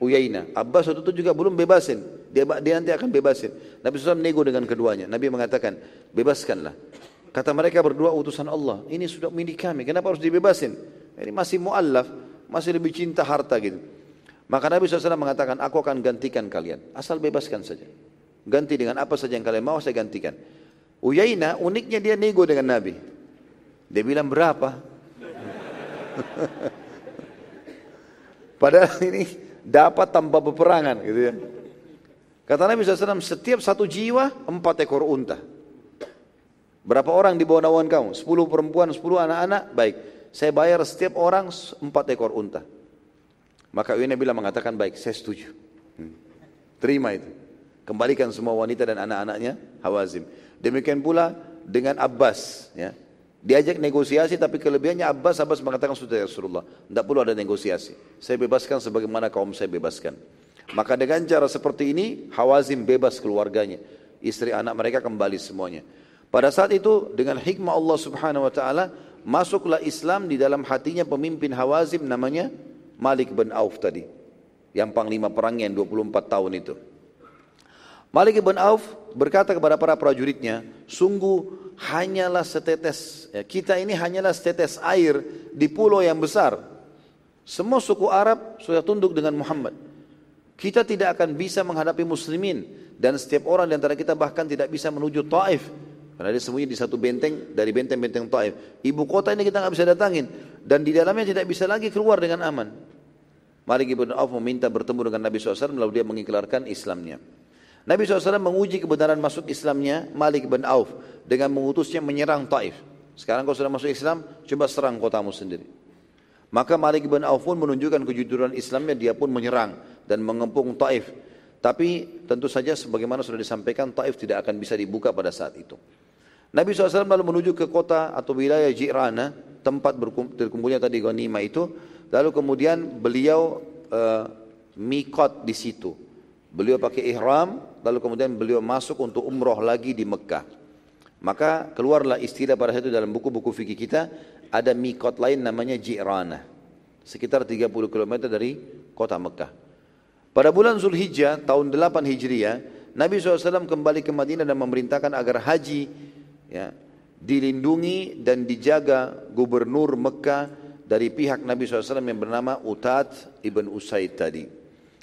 Uyaina. Abbas waktu itu juga belum bebasin. Dia, dia nanti akan bebasin. Nabi SAW nego dengan keduanya. Nabi mengatakan, bebaskanlah. Kata mereka berdua utusan Allah. Ini sudah milik kami. Kenapa harus dibebasin? Ini masih mu'allaf. Masih lebih cinta harta gitu. Maka Nabi SAW mengatakan, aku akan gantikan kalian. Asal bebaskan saja. Ganti dengan apa saja yang kalian mau, saya gantikan. Uyaina, uniknya dia nego dengan Nabi. Dia bilang berapa? *laughs* Padahal ini dapat tanpa peperangan gitu ya. Kata Nabi SAW, setiap satu jiwa empat ekor unta. Berapa orang di bawah naungan kamu? Sepuluh perempuan, sepuluh anak-anak, baik. Saya bayar setiap orang empat ekor unta. Maka Uyana bilang mengatakan baik, saya setuju. Hmm. Terima itu. Kembalikan semua wanita dan anak-anaknya Hawazim. Demikian pula dengan Abbas. Ya. Diajak negosiasi tapi kelebihannya Abbas, Abbas mengatakan sudah ya Rasulullah. Tidak perlu ada negosiasi. Saya bebaskan sebagaimana kaum saya bebaskan. Maka dengan cara seperti ini Hawazim bebas keluarganya. Istri anak mereka kembali semuanya. Pada saat itu dengan hikmah Allah subhanahu wa ta'ala masuklah Islam di dalam hatinya pemimpin Hawazim namanya Malik bin Auf tadi. Yang panglima perangnya yang 24 tahun itu. Malik bin Auf berkata kepada para prajuritnya, sungguh hanyalah setetes, ya, kita ini hanyalah setetes air di pulau yang besar. Semua suku Arab sudah tunduk dengan Muhammad. Kita tidak akan bisa menghadapi muslimin dan setiap orang di antara kita bahkan tidak bisa menuju Taif karena dia sembunyi di satu benteng dari benteng-benteng Taif. Ibu kota ini kita nggak bisa datangin dan di dalamnya tidak bisa lagi keluar dengan aman. Malik ibn Auf meminta bertemu dengan Nabi SAW lalu dia mengikrarkan Islamnya. Nabi SAW menguji kebenaran masuk Islamnya Malik ibn Auf dengan mengutusnya menyerang Taif. Sekarang kau sudah masuk Islam, coba serang kotamu sendiri. Maka Malik ibn Auf pun menunjukkan kejujuran Islamnya, dia pun menyerang dan mengepung Taif. Tapi tentu saja sebagaimana sudah disampaikan, Taif tidak akan bisa dibuka pada saat itu. Nabi SAW lalu menuju ke kota atau wilayah Jirana, tempat berkumpulnya tadi ghanimah itu, Lalu kemudian beliau uh, mikot di situ. Beliau pakai ihram, lalu kemudian beliau masuk untuk umroh lagi di Mekah. Maka keluarlah istilah pada saat itu dalam buku-buku fikih kita, ada mikot lain namanya Jirana. Sekitar 30 km dari kota Mekah. Pada bulan Zulhijjah tahun 8 Hijriah, Nabi SAW kembali ke Madinah dan memerintahkan agar haji ya, dilindungi dan dijaga gubernur Mekah dari pihak Nabi SAW yang bernama Utat ibn Usaid tadi.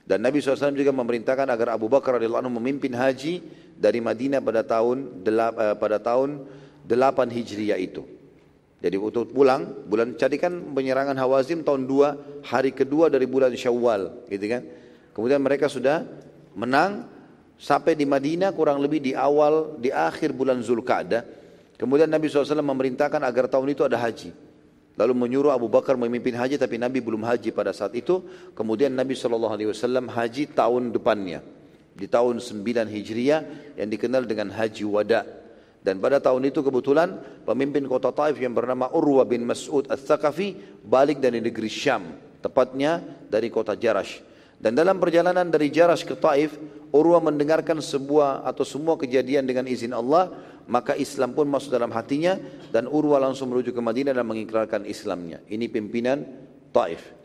Dan Nabi SAW juga memerintahkan agar Abu Bakar radhiyallahu anhu memimpin haji dari Madinah pada tahun eh, pada tahun 8 Hijriah itu. Jadi untuk pulang, bulan jadi kan penyerangan Hawazim tahun 2, hari kedua dari bulan Syawal, gitu kan. Kemudian mereka sudah menang sampai di Madinah kurang lebih di awal, di akhir bulan Zulkaadah. Kemudian Nabi SAW memerintahkan agar tahun itu ada haji. Lalu menyuruh Abu Bakar memimpin haji tapi Nabi belum haji pada saat itu. Kemudian Nabi SAW haji tahun depannya. Di tahun 9 Hijriah yang dikenal dengan Haji Wada. Dan pada tahun itu kebetulan pemimpin kota Taif yang bernama Urwa bin Mas'ud al-Thaqafi balik dari negeri Syam. Tepatnya dari kota Jarash. Dan dalam perjalanan dari Jarash ke Taif, Urwa mendengarkan sebuah atau semua kejadian dengan izin Allah maka Islam pun masuk dalam hatinya dan Urwa langsung menuju ke Madinah dan mengikrarkan Islamnya. Ini pimpinan Taif.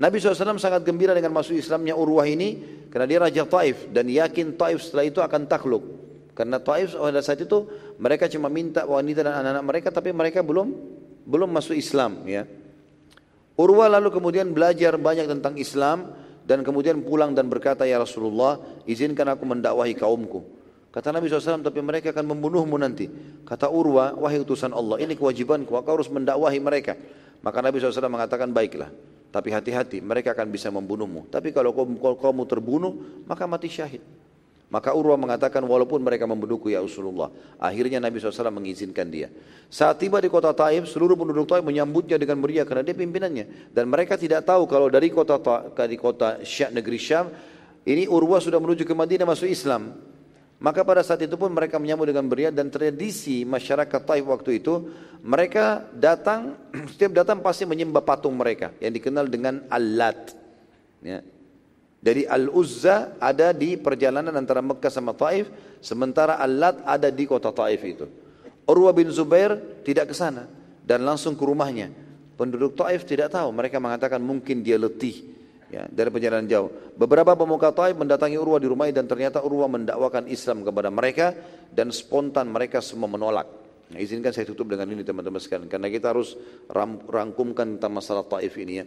Nabi SAW sangat gembira dengan masuk Islamnya Urwah ini karena dia raja Taif dan yakin Taif setelah itu akan takluk. Karena Taif pada saat itu mereka cuma minta wanita dan anak-anak mereka tapi mereka belum belum masuk Islam ya. Urwa lalu kemudian belajar banyak tentang Islam dan kemudian pulang dan berkata ya Rasulullah izinkan aku mendakwahi kaumku. Kata Nabi SAW, tapi mereka akan membunuhmu nanti. Kata Urwa, wahai utusan Allah, ini kewajibanku, aku harus mendakwahi mereka. Maka Nabi SAW mengatakan, baiklah. Tapi hati-hati, mereka akan bisa membunuhmu. Tapi kalau kamu terbunuh, maka mati syahid. Maka Urwa mengatakan, walaupun mereka membunuhku ya Rasulullah. Akhirnya Nabi SAW mengizinkan dia. Saat tiba di kota Taif, seluruh penduduk Taif menyambutnya dengan meriah karena dia pimpinannya. Dan mereka tidak tahu kalau dari kota dari kota Syam, negeri Syam, ini Urwa sudah menuju ke Madinah masuk Islam. Maka pada saat itu pun mereka menyambut dengan meriah dan tradisi masyarakat Taif waktu itu mereka datang *clears throat* setiap datang pasti menyembah patung mereka yang dikenal dengan Al-Lat. Ya. Jadi Al-Uzza ada di perjalanan antara Mekah sama Taif, sementara Al-Lat ada di kota Taif itu. Urwa bin Zubair tidak ke sana dan langsung ke rumahnya. Penduduk Taif tidak tahu, mereka mengatakan mungkin dia letih ya, dari perjalanan jauh. Beberapa pemuka Taif mendatangi Urwa di rumahnya dan ternyata Urwa mendakwakan Islam kepada mereka dan spontan mereka semua menolak. Nah, izinkan saya tutup dengan ini teman-teman sekalian karena kita harus rangkumkan tentang masalah Taif ini ya.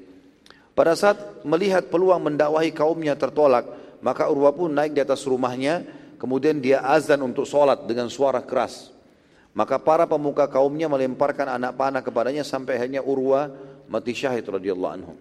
Pada saat melihat peluang mendakwahi kaumnya tertolak, maka Urwa pun naik di atas rumahnya, kemudian dia azan untuk sholat dengan suara keras. Maka para pemuka kaumnya melemparkan anak panah kepadanya sampai akhirnya Urwa mati syahid radhiyallahu anhu.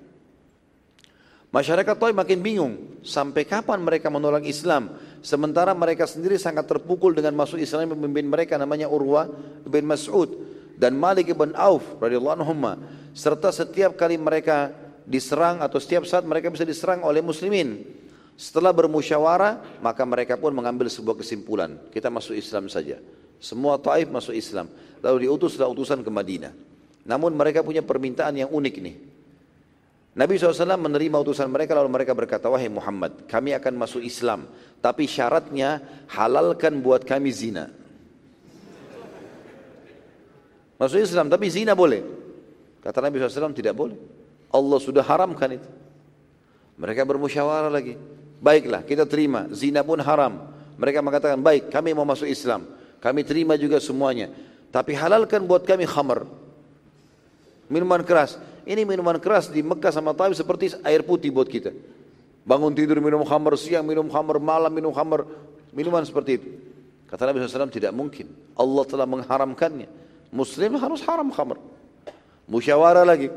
Masyarakat Taif makin bingung, sampai kapan mereka menolak Islam? Sementara mereka sendiri sangat terpukul dengan masuk Islam pemimpin mereka namanya Urwa bin Mas'ud dan Malik bin Auf radhiyallahu anhum serta setiap kali mereka diserang atau setiap saat mereka bisa diserang oleh muslimin. Setelah bermusyawarah, maka mereka pun mengambil sebuah kesimpulan, kita masuk Islam saja. Semua Taif masuk Islam. Lalu diutuslah utusan ke Madinah. Namun mereka punya permintaan yang unik nih. Nabi SAW menerima utusan mereka lalu mereka berkata, wahai Muhammad, kami akan masuk Islam. Tapi syaratnya halalkan buat kami zina. Masuk Islam, tapi zina boleh. Kata Nabi SAW tidak boleh. Allah sudah haramkan itu. Mereka bermusyawarah lagi. Baiklah, kita terima. Zina pun haram. Mereka mengatakan, baik, kami mau masuk Islam. Kami terima juga semuanya. Tapi halalkan buat kami khamar. Minuman keras. Ini minuman keras di Mekah sama Taif seperti air putih buat kita. Bangun tidur minum khamar, siang minum khamar, malam minum khamar, minuman seperti itu. Kata Nabi SAW tidak mungkin. Allah telah mengharamkannya. Muslim harus haram khamar. Musyawarah lagi.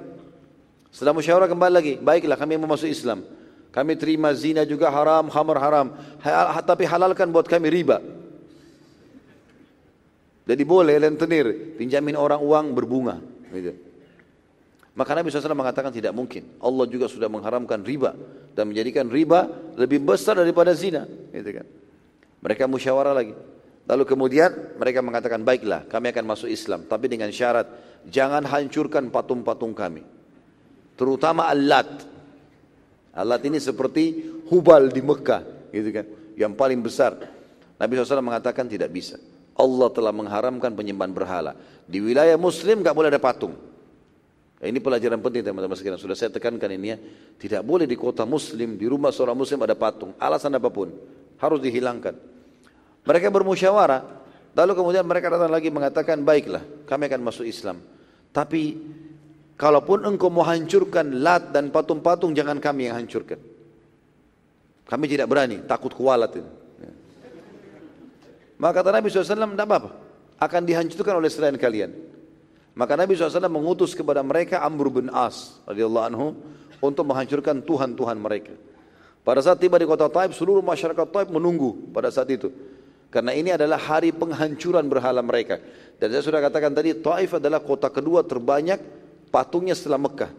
Setelah musyawarah kembali lagi, baiklah kami mau masuk Islam. Kami terima zina juga haram, khamar haram. Tapi halalkan buat kami riba. Jadi boleh lentenir, pinjamin orang uang berbunga. Gitu. Maka Nabi SAW mengatakan tidak mungkin. Allah juga sudah mengharamkan riba dan menjadikan riba lebih besar daripada zina. Gitu kan. Mereka musyawarah lagi. Lalu kemudian mereka mengatakan baiklah kami akan masuk Islam. Tapi dengan syarat jangan hancurkan patung-patung kami. Terutama Allat. Allat ini seperti Hubal di Mekah, gitu kan, yang paling besar. Nabi SAW mengatakan tidak bisa. Allah telah mengharamkan penyembahan berhala. Di wilayah Muslim nggak boleh ada patung. Ini pelajaran penting teman-teman sekalian. Sudah saya tekankan ini ya. Tidak boleh di kota Muslim, di rumah seorang Muslim ada patung. Alasan apa pun harus dihilangkan. Mereka bermusyawarah. Lalu kemudian mereka datang lagi mengatakan baiklah, kami akan masuk Islam. Tapi Kalaupun engkau mau hancurkan lat dan patung-patung, jangan kami yang hancurkan. Kami tidak berani, takut kualat itu. Ya. Maka kata Nabi SAW, tidak apa-apa. Akan dihancurkan oleh selain kalian. Maka Nabi SAW mengutus kepada mereka Amr bin As radhiyallahu anhu untuk menghancurkan Tuhan-Tuhan mereka. Pada saat tiba di kota Taib, seluruh masyarakat Taib menunggu pada saat itu. Karena ini adalah hari penghancuran berhala mereka. Dan saya sudah katakan tadi, Taif adalah kota kedua terbanyak patungnya setelah Mekah.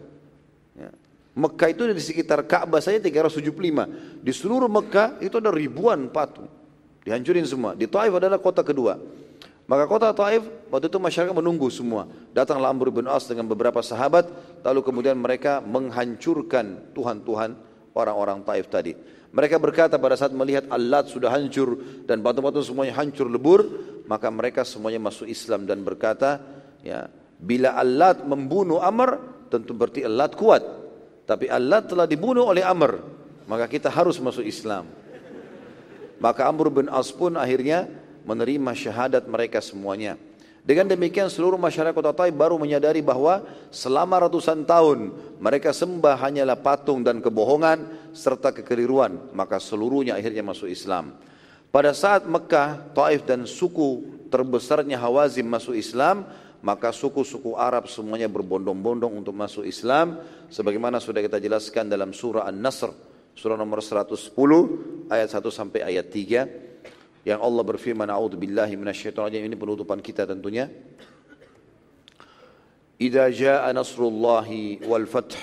Ya. Mekah itu di sekitar Ka'bah saja 375. Di seluruh Mekah itu ada ribuan patung. Dihancurin semua. Di Taif adalah kota kedua. Maka kota Taif waktu itu masyarakat menunggu semua. Datanglah Amr bin As dengan beberapa sahabat. Lalu kemudian mereka menghancurkan Tuhan-Tuhan orang-orang Taif tadi. Mereka berkata pada saat melihat Allah sudah hancur dan batu-batu semuanya hancur lebur, maka mereka semuanya masuk Islam dan berkata, ya, Bila Allah membunuh Amr, tentu berarti Allah kuat. Tapi Allah telah dibunuh oleh Amr, maka kita harus masuk Islam. Maka Amr bin As pun akhirnya menerima syahadat mereka semuanya. Dengan demikian seluruh masyarakat kota Taif baru menyadari bahwa selama ratusan tahun mereka sembah hanyalah patung dan kebohongan serta kekeliruan. Maka seluruhnya akhirnya masuk Islam. Pada saat Mekah, Taif dan suku terbesarnya Hawazim masuk Islam, maka suku-suku Arab semuanya berbondong-bondong untuk masuk Islam sebagaimana sudah kita jelaskan dalam surah An-Nasr surah nomor 110 ayat 1 sampai ayat 3 yang Allah berfirman a'udzubillahi minasyaitonir ini penutupan kita tentunya. Idza jaa nasrullahi wal fath.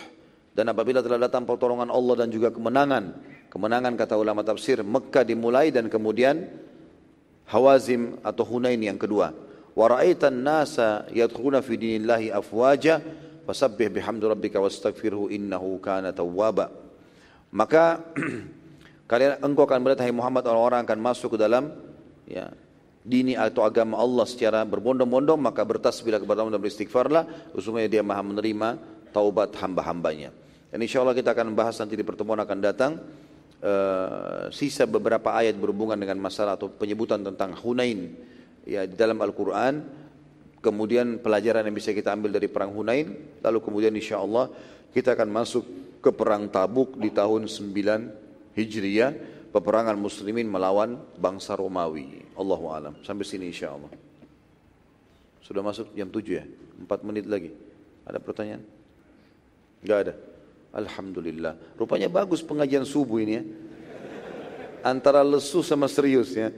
Dan apabila telah datang pertolongan Allah dan juga kemenangan kemenangan kata ulama tafsir Mekah dimulai dan kemudian Hawazim atau Hunain yang kedua. Wa ra'aitan nasa yadkhuluna fi dinillahi afwaja fasabbih bihamdi rabbika wastaghfirhu innahu kana tawwaba. Maka *clears throat* kalian engkau akan melihat hai Muhammad orang-orang akan masuk ke dalam ya dini atau agama Allah secara berbondong-bondong maka bertasbihlah kepada Allah dan beristighfarlah. Sesungguhnya dia maha menerima taubat hamba-hambanya. Dan insya Allah kita akan bahas nanti di pertemuan akan datang uh, sisa beberapa ayat berhubungan dengan masalah atau penyebutan tentang Hunain ya di dalam Al-Quran. Kemudian pelajaran yang bisa kita ambil dari perang Hunain. Lalu kemudian insya Allah kita akan masuk ke perang Tabuk di tahun 9 Hijriah peperangan muslimin melawan bangsa Romawi. Allahu alam. Sampai sini insya Allah sudah masuk jam 7 ya? 4 menit lagi. Ada pertanyaan? Enggak ada? Alhamdulillah. Rupanya bagus pengajian subuh ini ya. Antara lesu sama serius ya.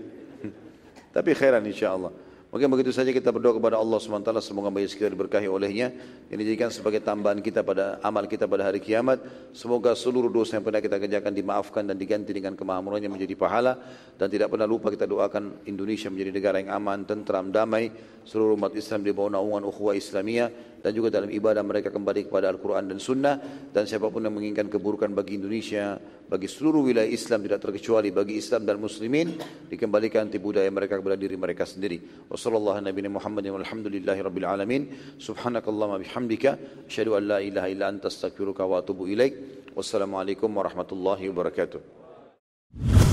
Tapi khairan insya Allah. Mungkin begitu saja kita berdoa kepada Allah SWT semoga banyak sekali diberkahi olehnya. Ini dijadikan sebagai tambahan kita pada amal kita pada hari kiamat. Semoga seluruh dosa yang pernah kita kerjakan dimaafkan dan diganti dengan kemahamurannya menjadi pahala. Dan tidak pernah lupa kita doakan Indonesia menjadi negara yang aman, tentram, damai. Seluruh umat Islam di bawah naungan ukhuwah Islamiyah dan juga dalam ibadah mereka kembali kepada Al-Quran dan Sunnah dan siapa pun yang menginginkan keburukan bagi Indonesia, bagi seluruh wilayah Islam tidak terkecuali bagi Islam dan Muslimin dikembalikan anti budaya mereka kepada diri mereka sendiri. Wassalamualaikum warahmatullahi wabarakatuh. rabbil alamin. Subhanakallahumma bihamdika asyhadu an la ilaha illa anta astaghfiruka wa atubu ilaik. Wassalamualaikum warahmatullahi wabarakatuh.